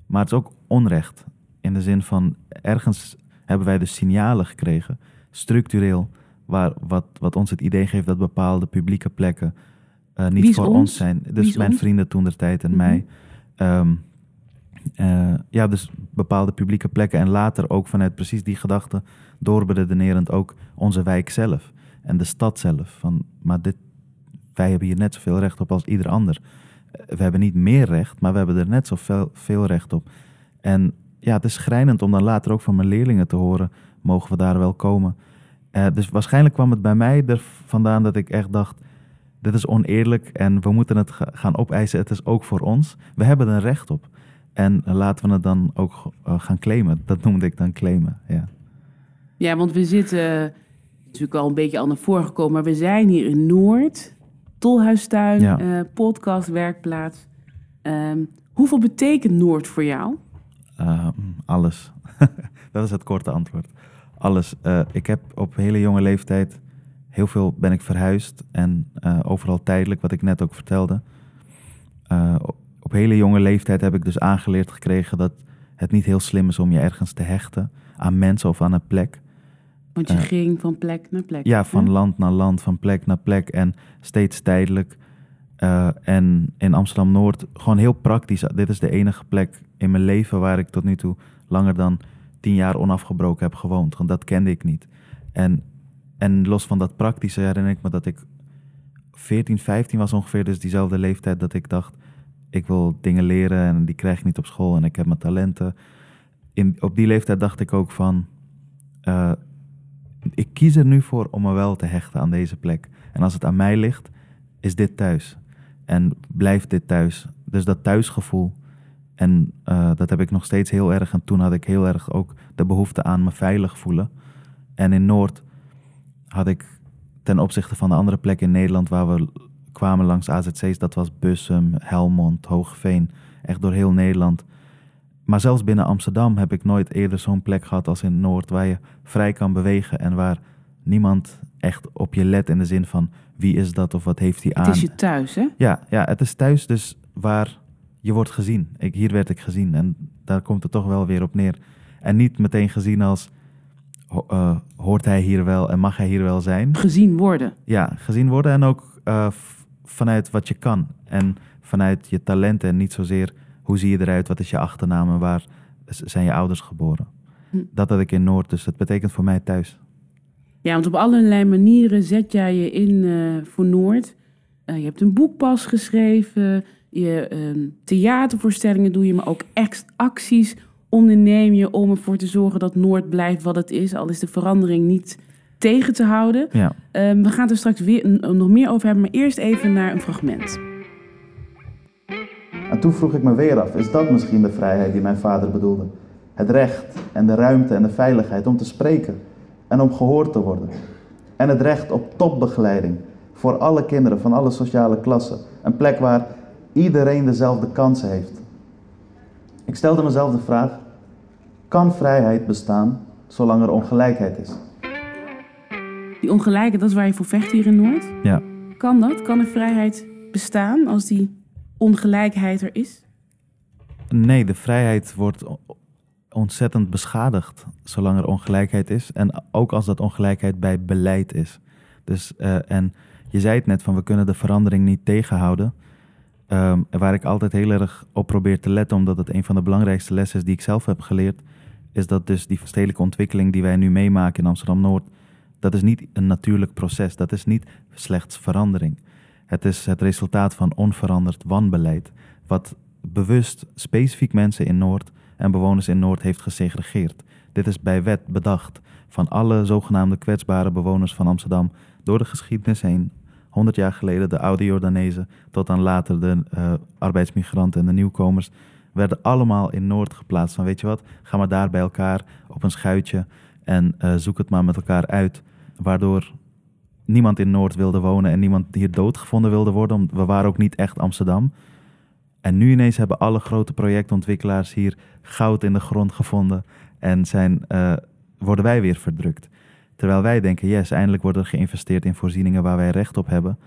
maar het is ook onrecht. In de zin van, ergens hebben wij dus signalen gekregen, structureel, waar, wat, wat ons het idee geeft dat bepaalde publieke plekken eh, niet voor ons? ons zijn. Dus mijn ons? vrienden toen der tijd en Mhm. mij. Ehm, eh, ja, dus bepaalde publieke plekken en later ook vanuit precies die gedachte doorberedenerend ook onze wijk zelf en de stad zelf. Van, maar dit, wij hebben hier net zoveel recht op als ieder ander. Eh, We hebben niet meer recht, maar we hebben er net zoveel veel recht op. En ja, het is schrijnend om dan later ook van mijn leerlingen te horen, mogen we daar wel komen. Dus waarschijnlijk kwam het bij mij er vandaan dat ik echt dacht, dit is oneerlijk en we moeten het ga- gaan opeisen. Het is ook voor ons. We hebben er een recht op. En eh, laten we het dan ook eh, gaan claimen. Dat noemde ik dan claimen, ja. Ja, want we zitten... is natuurlijk al een beetje al naar voren gekomen... maar we zijn hier in Noord. Tolhuistuin, Ja. eh, podcast, werkplaats. Ehm, hoeveel betekent Noord voor jou? Uh, alles. dat is het korte antwoord. Alles. Eh, ik heb op hele jonge leeftijd heel veel ben ik verhuisd en eh, overal tijdelijk, wat ik net ook vertelde. Eh, op- hele jonge leeftijd heb ik dus aangeleerd gekregen dat het niet heel slim is om je ergens te hechten aan mensen of aan een plek. Want je Eh, ging van plek naar plek. Ja, van hè? land naar land, van plek naar plek en steeds tijdelijk. En in Amsterdam Noord gewoon heel praktisch. Dit is de enige plek in mijn leven waar ik tot nu toe langer dan tien jaar onafgebroken heb gewoond. Want dat kende ik niet. En, en los van dat praktische herinner ik me dat ik 14, 15 was ongeveer, dus diezelfde leeftijd dat ik dacht, ik wil dingen leren en die krijg ik niet op school en ik heb mijn talenten. In, op die leeftijd dacht ik ook van, eh, ik kies er nu voor om me wel te hechten aan deze plek. En als het aan mij ligt, is dit thuis. En blijft dit thuis. Dus dat thuisgevoel. En eh, dat heb ik nog steeds heel erg. En toen had ik heel erg ook de behoefte aan me veilig voelen. En in Noord had ik ten opzichte van de andere plekken in Nederland waar we kwamen langs AZC's, dat was Bussum, Helmond, Hoogveen, echt door heel Nederland. Maar zelfs binnen Amsterdam heb ik nooit eerder zo'n plek gehad als in Noord, waar je vrij kan bewegen en waar niemand echt op je let in de zin van wie is dat of wat heeft hij aan. Het is je thuis, hè? Ja, ja, het is thuis dus waar je wordt gezien. Ik, hier werd ik gezien en daar komt het toch wel weer op neer. En niet meteen gezien als ho- eh, hoort hij hier wel en mag hij hier wel zijn. Gezien worden. Ja, gezien worden en ook eh, vanuit wat je kan en vanuit je talenten en niet zozeer hoe zie je eruit, wat is je achternaam en waar zijn je ouders geboren. Hm. Dat had ik in Noord, dus dat betekent voor mij thuis. Ja, want op allerlei manieren zet jij je in eh, voor Noord. Je hebt een boek pas geschreven. Je ehm, theatervoorstellingen doe je, maar ook ex acties onderneem je om ervoor te zorgen dat Noord blijft wat het is. Al is de verandering niet tegen te houden. Ja, Ehm, we gaan het er straks weer nog meer over hebben, maar eerst even naar een fragment. En toen vroeg ik me weer af, is dat misschien de vrijheid die mijn vader bedoelde? Het recht en de ruimte en de veiligheid om te spreken en om gehoord te worden. En het recht op topbegeleiding voor alle kinderen van alle sociale klassen. Een plek waar iedereen dezelfde kansen heeft. Ik stelde mezelf de vraag, kan vrijheid bestaan zolang er ongelijkheid is? Die ongelijkheid, dat is waar je voor vecht hier in Noord. ja. Kan dat? Kan er vrijheid bestaan als die ongelijkheid er is? Nee, de vrijheid wordt ontzettend beschadigd zolang er ongelijkheid is. En ook als dat ongelijkheid bij beleid is. Dus, eh, en je zei het net van we kunnen de verandering niet tegenhouden. Um, waar ik altijd heel erg op probeer te letten, omdat het een van de belangrijkste lessen is die ik zelf heb geleerd, is dat dus die stedelijke ontwikkeling die wij nu meemaken in Amsterdam-Noord, dat is niet een natuurlijk proces. Dat is niet slechts verandering. Het is het resultaat van onveranderd wanbeleid, wat bewust specifiek mensen in Noord en bewoners in Noord heeft gesegregeerd. Dit is bij wet bedacht van alle zogenaamde kwetsbare bewoners van Amsterdam door de geschiedenis heen. 100 jaar geleden de oude Jordanezen, tot dan later de uh, arbeidsmigranten en de nieuwkomers, werden allemaal in Noord geplaatst. Van weet je wat, ga maar daar bij elkaar op een schuitje en uh, zoek het maar met elkaar uit. Waardoor niemand in Noord wilde wonen en niemand hier doodgevonden wilde worden. We waren ook niet echt Amsterdam. En nu ineens hebben alle grote projectontwikkelaars hier goud in de grond gevonden en zijn, uh, worden wij weer verdrukt. Terwijl wij denken, yes, eindelijk wordt er geïnvesteerd in voorzieningen waar wij recht op hebben.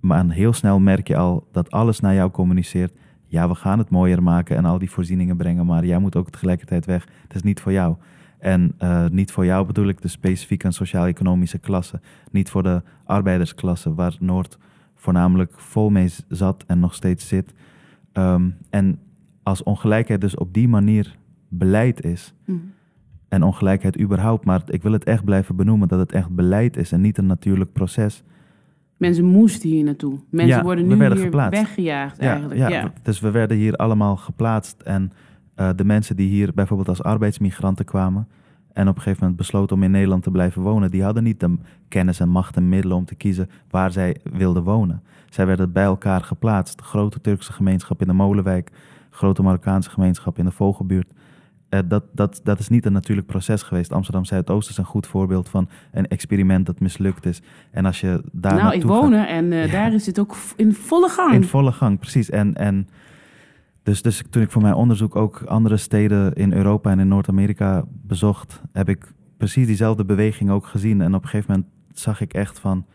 Maar heel snel merk je al dat alles naar jou communiceert. Ja, we gaan het mooier maken en al die voorzieningen brengen, maar jij moet ook tegelijkertijd weg. Het is niet voor jou. En uh, niet voor jou bedoel ik de specifieke en sociaal-economische klasse. Niet voor de arbeidersklasse, waar Noord voornamelijk vol mee zat en nog steeds zit. Um, en als ongelijkheid dus op die manier beleid is, mm. En ongelijkheid überhaupt, maar ik wil het echt blijven benoemen dat het echt beleid is en niet een natuurlijk proces. Mensen moesten hier naartoe. Mensen ja, worden nu hier geplaatst. weggejaagd ja, eigenlijk. Ja, ja, Dus we werden hier allemaal geplaatst. En uh, de mensen die hier bijvoorbeeld als arbeidsmigranten kwamen... en op een gegeven moment besloten om in Nederland te blijven wonen... die hadden niet de kennis en macht en middelen om te kiezen waar zij wilden wonen. Zij werden bij elkaar geplaatst. De grote Turkse gemeenschap in de Molenwijk... grote Marokkaanse gemeenschap in de Vogelbuurt... Uh, dat, dat, dat is niet een natuurlijk proces geweest. Amsterdam Zuidoost is een goed voorbeeld van een experiment dat mislukt is. En als je daar. Nou, ik woon er en uh, daar is het ook in volle gang. In volle gang, precies. En, en dus, dus toen ik voor mijn onderzoek ook andere steden in Europa en in Noord-Amerika bezocht, heb ik precies diezelfde beweging ook gezien. En op een gegeven moment zag ik echt van.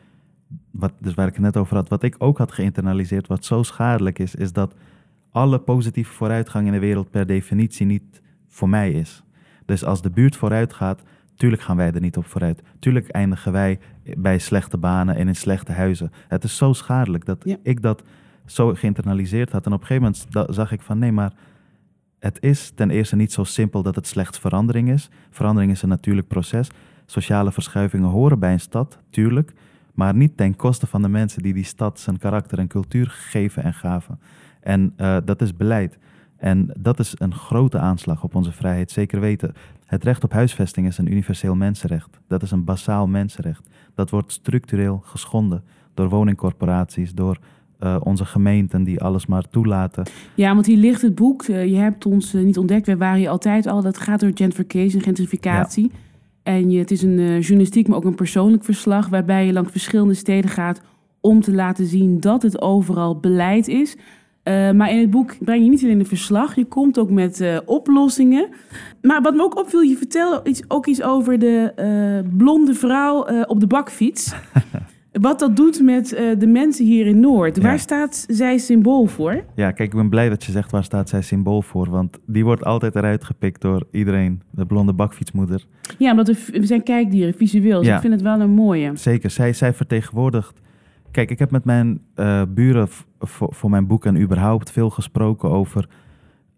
Wat, dus waar ik het net over had, wat ik ook had geïnternaliseerd, wat zo schadelijk is, is dat alle positieve vooruitgang in de wereld per definitie niet voor mij is. Dus als de buurt vooruit gaat, tuurlijk gaan wij er niet op vooruit. Tuurlijk eindigen wij bij slechte banen en in slechte huizen. Het is zo schadelijk dat ik dat zo geïnternaliseerd had. En op een gegeven moment zag ik van nee, maar het is ten eerste niet zo simpel dat het slechts verandering is. Verandering is een natuurlijk proces. Sociale verschuivingen horen bij een stad, tuurlijk. Maar niet ten koste van de mensen die die stad zijn karakter en cultuur geven en gaven. En uh, dat is beleid. En dat is een grote aanslag op onze vrijheid, zeker weten. Het recht op huisvesting is een universeel mensenrecht. Dat is een basaal mensenrecht. Dat wordt structureel geschonden door woningcorporaties, door uh, onze gemeenten die alles maar toelaten. Ja, want hier ligt het boek. Uh, je hebt ons uh, niet ontdekt. Wij waren hier altijd al. Dat gaat door gentrification, gentrificatie. Ja. En je, het is een journalistiek, maar ook een persoonlijk verslag... waarbij je langs verschillende steden gaat om te laten zien dat het overal beleid is... Uh, maar in het boek breng je niet alleen een verslag, je komt ook met uh, oplossingen. Maar wat me ook opviel, je vertelde iets, ook iets over de uh, blonde vrouw op de bakfiets. wat dat doet met de mensen hier in Noord. Waar staat zij symbool voor? Ja, kijk, ik ben blij dat je zegt waar staat zij symbool voor. Want die wordt altijd eruit gepikt door iedereen, de blonde bakfietsmoeder. Ja, omdat we, zijn kijkdieren, visueel. Dus ja. ik vind het wel een mooie. Zeker, zij, zij vertegenwoordigt Kijk, ik heb met mijn buren voor mijn boek en überhaupt veel gesproken over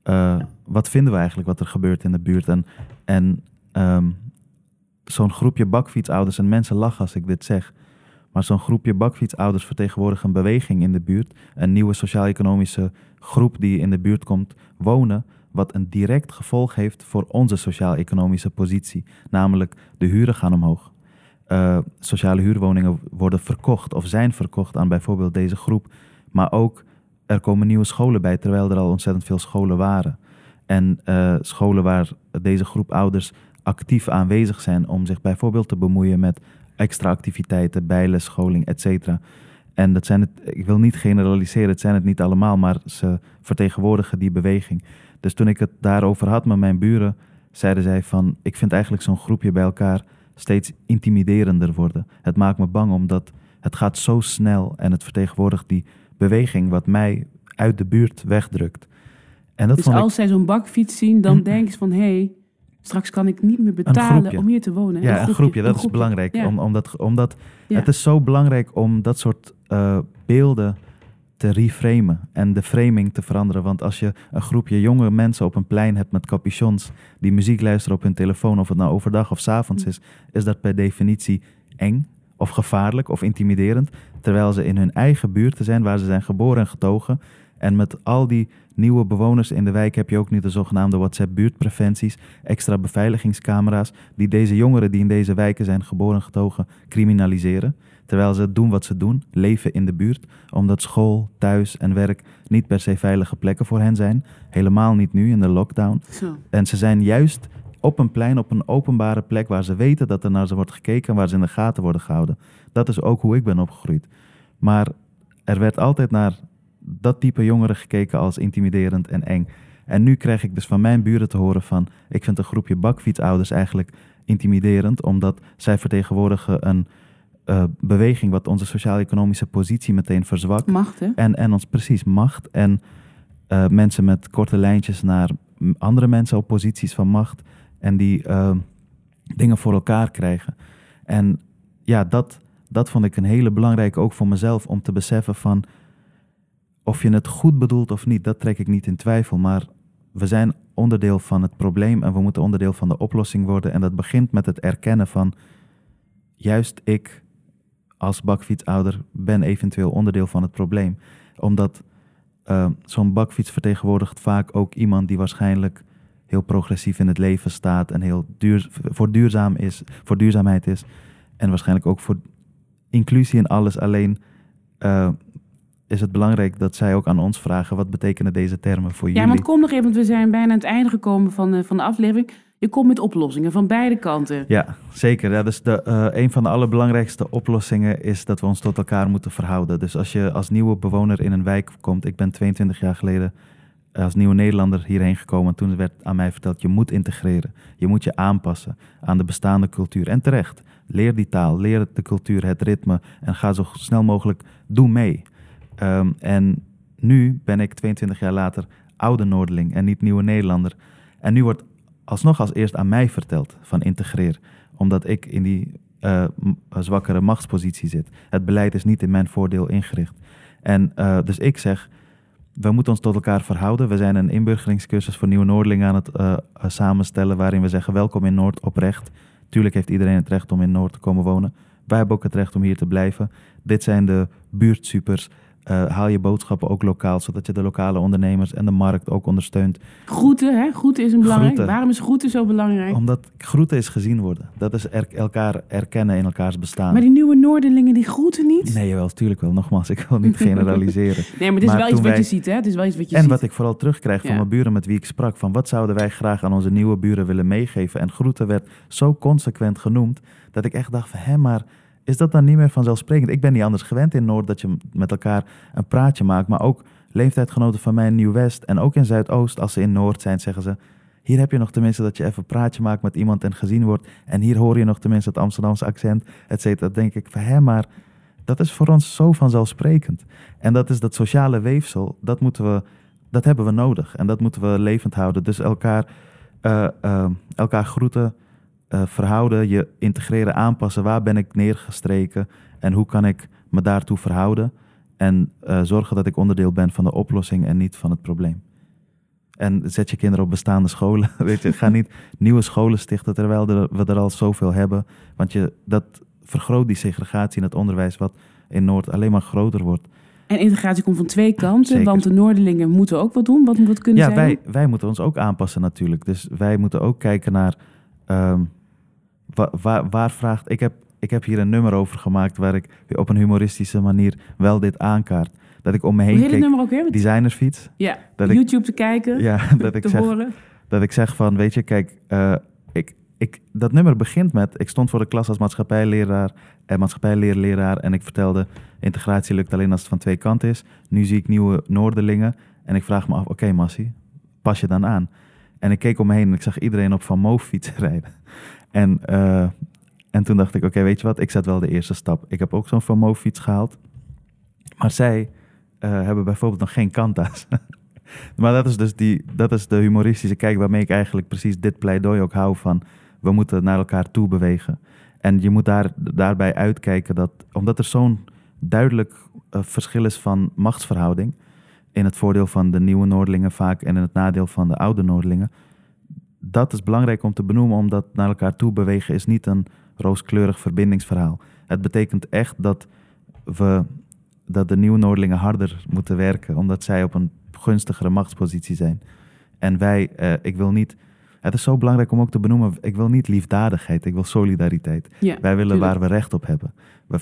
uh, wat vinden we eigenlijk wat er gebeurt in de buurt. En, en um, zo'n groepje bakfietsouders, en mensen lachen als ik dit zeg, maar zo'n groepje bakfietsouders vertegenwoordigen een beweging in de buurt. Een nieuwe sociaal-economische groep die in de buurt komt wonen, wat een direct gevolg heeft voor onze sociaal-economische positie. Namelijk de huren gaan omhoog. Uh, sociale huurwoningen worden verkocht of zijn verkocht aan bijvoorbeeld deze groep. Maar ook er komen nieuwe scholen bij, terwijl er al ontzettend veel scholen waren. En uh, scholen waar deze groep ouders actief aanwezig zijn om zich bijvoorbeeld te bemoeien met extra activiteiten, bijlesscholing, et cetera. En dat zijn het, ik wil niet generaliseren, het zijn het niet allemaal, maar ze vertegenwoordigen die beweging. Dus toen ik het daarover had met mijn buren, zeiden zij van, ik vind eigenlijk zo'n groepje bij elkaar steeds intimiderender worden. Het maakt me bang omdat het gaat zo snel en het vertegenwoordigt die beweging wat mij uit de buurt wegdrukt. En dat dus vond ik als zij zo'n bakfiets zien, dan denken ze van... hé, hey, straks kan ik niet meer betalen om hier te wonen. Ja, een groepje, dat een is belangrijk. Ja. Om, omdat, omdat Ja. het is zo belangrijk om dat soort eh, beelden te reframen en de framing te veranderen. Want als je een groepje jonge mensen op een plein hebt met capuchons die muziek luisteren op hun telefoon, of het nou overdag of 's avonds Hm. is, is dat per definitie eng of gevaarlijk of intimiderend. Terwijl ze in hun eigen buurt zijn, waar ze zijn geboren en getogen. En met al die nieuwe bewoners in de wijk heb je ook nu de zogenaamde WhatsApp-buurtpreventies, extra beveiligingscamera's, die deze jongeren die in deze wijken zijn geboren en getogen criminaliseren. Terwijl ze doen wat ze doen, leven in de buurt, omdat school, thuis en werk niet per se veilige plekken voor hen zijn. Helemaal niet nu in de lockdown. Zo. En ze zijn juist op een plein, op een openbare plek waar ze weten dat er naar ze wordt gekeken en waar ze in de gaten worden gehouden. Dat is ook hoe ik ben opgegroeid. Maar er werd altijd naar dat type jongeren gekeken als intimiderend en eng. En nu krijg ik dus van mijn buren te horen van... ik vind een groepje bakfietsouders eigenlijk intimiderend... omdat zij vertegenwoordigen een eh, beweging... wat onze sociaal-economische positie meteen verzwakt. Macht, hè? En, en ons precies macht. En eh, mensen met korte lijntjes naar andere mensen op posities van macht. En die eh, dingen voor elkaar krijgen. En ja, dat, dat vond ik een hele belangrijke ook voor mezelf om te beseffen van of je het goed bedoelt of niet, dat trek ik niet in twijfel. Maar we zijn onderdeel van het probleem en we moeten onderdeel van de oplossing worden. En dat begint met het erkennen van juist ik als bakfietsouder ben eventueel onderdeel van het probleem. Omdat eh, zo'n bakfiets vertegenwoordigt vaak ook iemand die waarschijnlijk heel progressief in het leven staat en heel duur, voor, duurzaam is, voor duurzaamheid is. En waarschijnlijk ook voor inclusie in alles. Alleen eh, is het belangrijk dat zij ook aan ons vragen: wat betekenen deze termen voor Ja, jullie? want kom nog even, want we zijn bijna aan het einde gekomen van, eh, van de aflevering. Je komt met oplossingen van beide kanten. Ja, zeker. Ja, dus de, eh, een van de allerbelangrijkste oplossingen is dat we ons tot elkaar moeten verhouden. Dus als je als nieuwe bewoner in een wijk komt, ik ben 22 jaar geleden als nieuwe Nederlander hierheen gekomen. Toen werd aan mij verteld, je moet integreren. Je moet je aanpassen aan de bestaande cultuur. En terecht, leer die taal, leer de cultuur, het ritme en ga zo snel mogelijk, doe mee. Ehm, en nu ben ik 22 jaar later oude Noorderling en niet nieuwe Nederlander. En nu wordt alsnog als eerst aan mij verteld van integreer. Omdat ik in die eh, m- zwakkere machtspositie zit. Het beleid is niet in mijn voordeel ingericht. En eh, dus ik zeg, we moeten ons tot elkaar verhouden. We zijn een inburgeringscursus voor nieuwe Noordelingen aan het eh, eh, samenstellen... waarin we zeggen, welkom in Noord oprecht. Tuurlijk heeft iedereen het recht om in Noord te komen wonen. Wij hebben ook het recht om hier te blijven. Dit zijn de buurtsupers. Eh, haal je boodschappen ook lokaal, zodat je de lokale ondernemers en de markt ook ondersteunt. Groeten, hè? Groeten is een belangrijk. Groeten. Waarom is groeten zo belangrijk? Omdat groeten is gezien worden. Dat is er- elkaar erkennen in elkaars bestaan. Maar die nieuwe Noorderlingen, die groeten niet? Nee, wel, tuurlijk wel. Nogmaals, ik wil niet generaliseren. Nee, maar het is Maar wel iets wat je ziet, hè? Het is wel iets wat je En ziet. wat ik vooral terugkrijg van mijn buren met wie ik sprak, van wat zouden wij graag aan onze nieuwe buren willen meegeven. En groeten werd zo consequent genoemd, dat ik echt dacht van, hé, maar is dat dan niet meer vanzelfsprekend? Ik ben niet anders gewend in Noord dat je met elkaar een praatje maakt, maar ook leeftijdgenoten van mij in Nieuw-West en ook in Zuidoost, als ze in Noord zijn, zeggen ze, hier heb je nog tenminste dat je even een praatje maakt met iemand en gezien wordt. En hier hoor je nog tenminste het Amsterdamse accent, et cetera. Denk ik van, hé, maar dat is voor ons zo vanzelfsprekend. En dat is dat sociale weefsel, dat, moeten we, dat hebben we nodig. En dat moeten we levend houden. Dus elkaar, eh, eh, elkaar groeten, eh, verhouden, je integreren, aanpassen. Waar ben ik neergestreken en hoe kan ik me daartoe verhouden? En eh, zorgen dat ik onderdeel ben van de oplossing en niet van het probleem. En zet je kinderen op bestaande scholen. Weet je, ga niet nieuwe scholen stichten terwijl er- we er al zoveel hebben. Want je, dat vergroot die segregatie in het onderwijs, wat in Noord alleen maar groter wordt. En integratie komt van twee kanten, Zeker. want de Noorderlingen moeten ook wat doen. Wat, wat kunnen Ja, zij wij, wij moeten ons ook aanpassen natuurlijk. Dus wij moeten ook kijken naar ehm, wa- waar, waar vraagt. Ik heb, ik heb hier een nummer over gemaakt waar ik op een humoristische manier wel dit aankaart. Dat ik om me heen keek. nummer ook weer? Designersfiets. Ja, dat ik- YouTube te kijken, Ja, dat ik te zeg, horen. dat ik zeg van, weet je, kijk, eh, ik, ik, dat nummer begint met, ik stond voor de klas als maatschappijleraar en maatschappijleerleraar en ik vertelde, integratie lukt alleen als het van twee kanten is. Nu zie ik nieuwe Noorderlingen en ik vraag me af, oké Massie, pas je dan aan? En ik keek om me heen en ik zag iedereen op Van Moof fietsen rijden. En, eh, en toen dacht ik, oké, weet je wat, ik zet wel de eerste stap. Ik heb ook zo'n Van Moof fiets gehaald, maar zij eh, hebben bijvoorbeeld nog geen kanta's. maar dat is dus die, dat is de humoristische kijk waarmee ik eigenlijk precies dit pleidooi ook hou van. We moeten naar elkaar toe bewegen. En je moet daar, daarbij uitkijken dat, omdat er zo'n duidelijk uh, verschil is van machtsverhouding, in het voordeel van de nieuwe Noordelingen vaak en in het nadeel van de oude Noordelingen. Dat is belangrijk om te benoemen, omdat naar elkaar toe bewegen is niet een rooskleurig verbindingsverhaal. Het betekent echt dat, we, dat de nieuwe Noordelingen harder moeten werken, omdat zij op een gunstigere machtspositie zijn. En wij, uh, ik wil niet het is zo belangrijk om ook te benoemen, ik wil niet liefdadigheid, ik wil solidariteit. Wij willen waar we recht op hebben.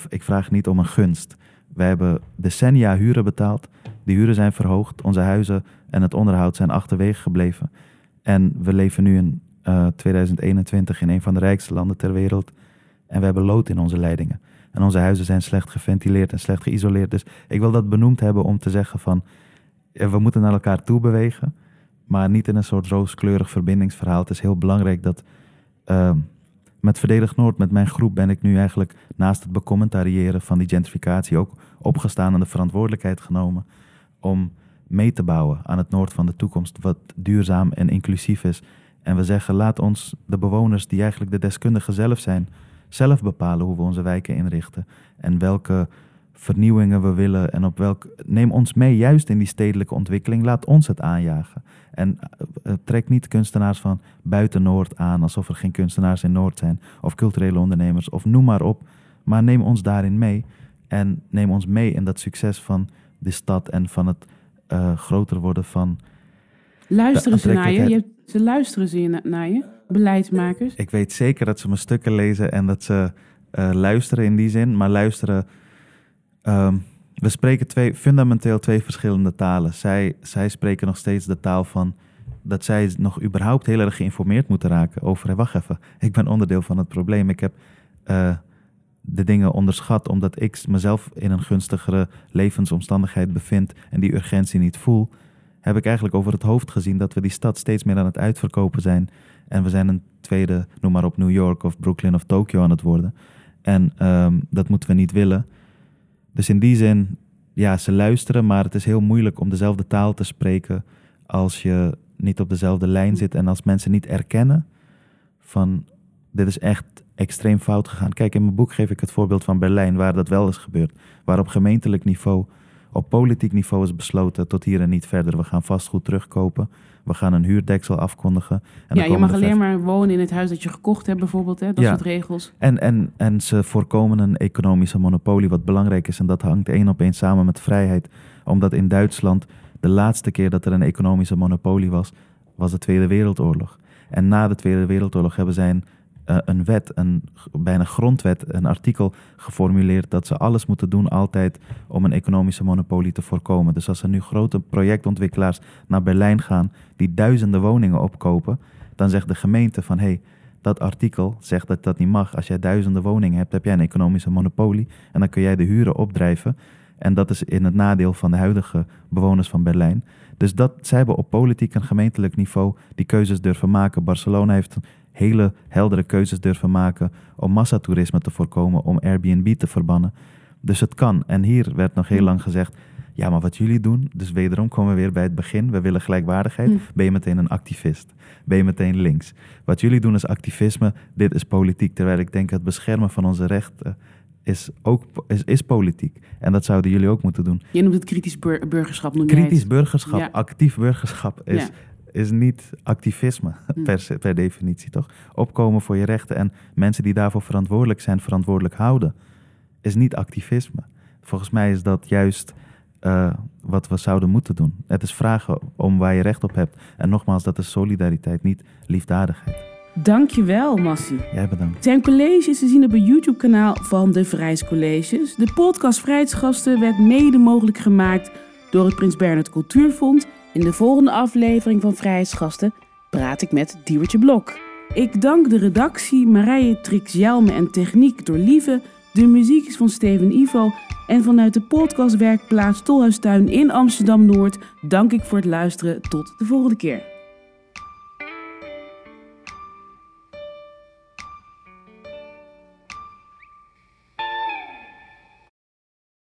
Ik vraag niet om een gunst. Wij hebben decennia huren betaald. Die huren zijn verhoogd. Onze huizen en het onderhoud zijn achterwege gebleven. En we leven nu in uh, eh, 2021 in een van de rijkste landen ter wereld. En we hebben lood in onze leidingen. En onze huizen zijn slecht geventileerd en slecht geïsoleerd. Dus ik wil dat benoemd hebben om te zeggen van... we moeten naar elkaar toe bewegen maar niet in een soort rooskleurig verbindingsverhaal. Het is heel belangrijk dat uh, met Verdedig Noord, met mijn groep, ben ik nu eigenlijk naast het becommentariëren van die gentrificatie ook opgestaan en de verantwoordelijkheid genomen om mee te bouwen aan het Noord van de toekomst, wat duurzaam en inclusief is. En we zeggen, laat ons de bewoners, die eigenlijk de deskundigen zelf zijn, zelf bepalen hoe we onze wijken inrichten en welke vernieuwingen we willen en op welk. Neem ons mee juist in die stedelijke ontwikkeling. Laat ons het aanjagen. En uh, trek niet kunstenaars van buiten Noord aan, alsof er geen kunstenaars in Noord zijn, of culturele ondernemers, of noem maar op. Maar neem ons daarin mee. En neem ons mee in dat succes van de stad en van het uh, groter worden van. Luisteren ze naar je? je ze luisteren ze naar je, beleidsmakers? Ik weet zeker dat ze mijn stukken lezen en dat ze uh, luisteren in die zin, maar luisteren Um, we spreken twee, fundamenteel twee verschillende talen. Zij, zij spreken nog steeds de taal van dat zij nog überhaupt heel erg geïnformeerd moeten raken over, hey, wacht even, ik ben onderdeel van het probleem. Ik heb uh, de dingen onderschat omdat ik mezelf in een gunstigere levensomstandigheid bevind en die urgentie niet voel. Heb ik eigenlijk over het hoofd gezien dat we die stad steeds meer aan het uitverkopen zijn. En we zijn een tweede, noem maar op New York of Brooklyn of Tokio aan het worden. En um, dat moeten we niet willen. Dus in die zin, ja, ze luisteren, maar het is heel moeilijk om dezelfde taal te spreken als je niet op dezelfde lijn zit en als mensen niet erkennen van dit is echt extreem fout gegaan. Kijk, in mijn boek geef ik het voorbeeld van Berlijn, waar dat wel is gebeurd. Waar op gemeentelijk niveau, op politiek niveau is besloten tot hier en niet verder. We gaan vastgoed terugkopen. We gaan een huurdeksel afkondigen. En ja, je mag alleen maar wonen in het huis dat je gekocht hebt, bijvoorbeeld. Hè? Dat ja. soort regels. En, en, en ze voorkomen een economische monopolie, wat belangrijk is. En dat hangt één op één samen met vrijheid. Omdat in Duitsland de laatste keer dat er een economische monopolie was, was de Tweede Wereldoorlog. En na de Tweede Wereldoorlog hebben zij een uh, een wet, een bijna grondwet, een artikel geformuleerd dat ze alles moeten doen altijd om een economische monopolie te voorkomen. Dus als er nu grote projectontwikkelaars naar Berlijn gaan die duizenden woningen opkopen, dan zegt de gemeente van hé, hey, dat artikel zegt dat dat niet mag. Als jij duizenden woningen hebt, heb jij een economische monopolie en dan kun jij de huren opdrijven. En dat is in het nadeel van de huidige bewoners van Berlijn. Dus dat, zij hebben op politiek en gemeentelijk niveau die keuzes durven maken. Barcelona heeft hele heldere keuzes durven maken om massatoerisme te voorkomen, om Airbnb te verbannen. Dus het kan. En hier werd nog heel hm. lang gezegd, ja, maar wat jullie doen, dus wederom komen we weer bij het begin, we willen gelijkwaardigheid, hm. ben je meteen een activist. Ben je meteen links. Wat jullie doen is activisme, dit is politiek. Terwijl ik denk het beschermen van onze rechten is ook is, is politiek. En dat zouden jullie ook moeten doen. Je noemt het kritisch burgerschap. Noem kritisch burgerschap, actief burgerschap is, is niet activisme hm. per, per definitie, toch? Opkomen voor je rechten en mensen die daarvoor verantwoordelijk zijn, verantwoordelijk houden, is niet activisme. Volgens mij is dat juist uh, wat we zouden moeten doen. Het is vragen om waar je recht op hebt. En nogmaals, dat is solidariteit, niet liefdadigheid. Dankjewel, Massie. Jij bedankt. Zijn college is te zien op het YouTube-kanaal van de Vrijheidscolleges. De podcast Vrijheidsgasten werd mede mogelijk gemaakt door het Prins Bernhard Cultuurfonds in de volgende aflevering van Vrijheidsgasten praat ik met Diewertje Blok. Ik dank de redactie Marije Trix-Jelme en techniek door Lieve. De muziek is van Steven Ivo. En vanuit de podcastwerkplaats Tolhuistuin in Amsterdam-Noord dank ik voor het luisteren. Tot de volgende keer.